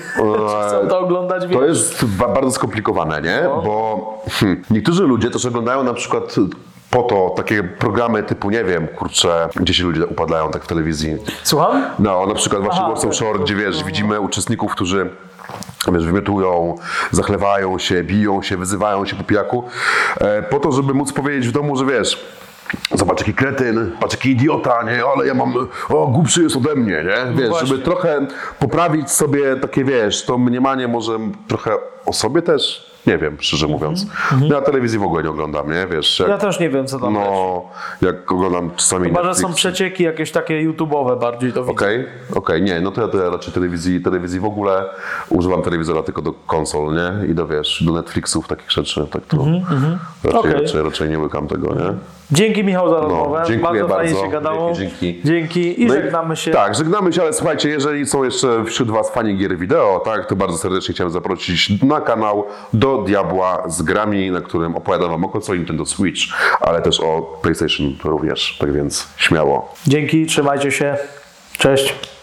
chcą to oglądać, To wiesz? jest ba- bardzo skomplikowane, nie? No. Bo hmm, niektórzy ludzie też oglądają na przykład po to takie programy typu, nie wiem, kurczę, gdzie się ludzie upadają tak w telewizji. Słucham? No, na przykład właśnie Aha, Warsaw. Shore, gdzie wiesz, widzimy uczestników, którzy wiesz, wymiotują, zachlewają się, biją się, wyzywają się po pijaku, e, po to, żeby móc powiedzieć w domu, że wiesz, Zobacz jaki kretyn, patrz jaki idiota, nie? Ale ja mam, o głupszy jest ode mnie, nie? Wiesz, właśnie. żeby trochę poprawić sobie takie, wiesz, to mniemanie może trochę o sobie też, nie wiem, szczerze mówiąc. Ja telewizji w ogóle nie oglądam, nie? Wiesz, jak, Ja też nie wiem, co tam no, jak oglądam czasami Chyba, że są przecieki jakieś takie YouTube'owe bardziej to. Okej, okej, nie, no to ja, to ja raczej telewizji, telewizji w ogóle używam telewizora tylko do konsol, nie? I do wiesz, do Netflixów, takich rzeczy, tak to raczej, Okej. raczej, raczej nie łykam tego, nie? Dzięki Michał za rozmowę. No, bardzo. fajnie się gadało. Dzięki, dzięki. Dzięki i No żegnamy się. Tak, żegnamy się, ale słuchajcie, jeżeli są jeszcze wśród Was fani gier wideo, tak, to bardzo serdecznie chciałem zaprosić na kanał do Diabła z grami, na którym opowiadam Wam o konsoli Nintendo Switch, ale też o PlayStation również, tak więc śmiało. Dzięki, trzymajcie się. Cześć.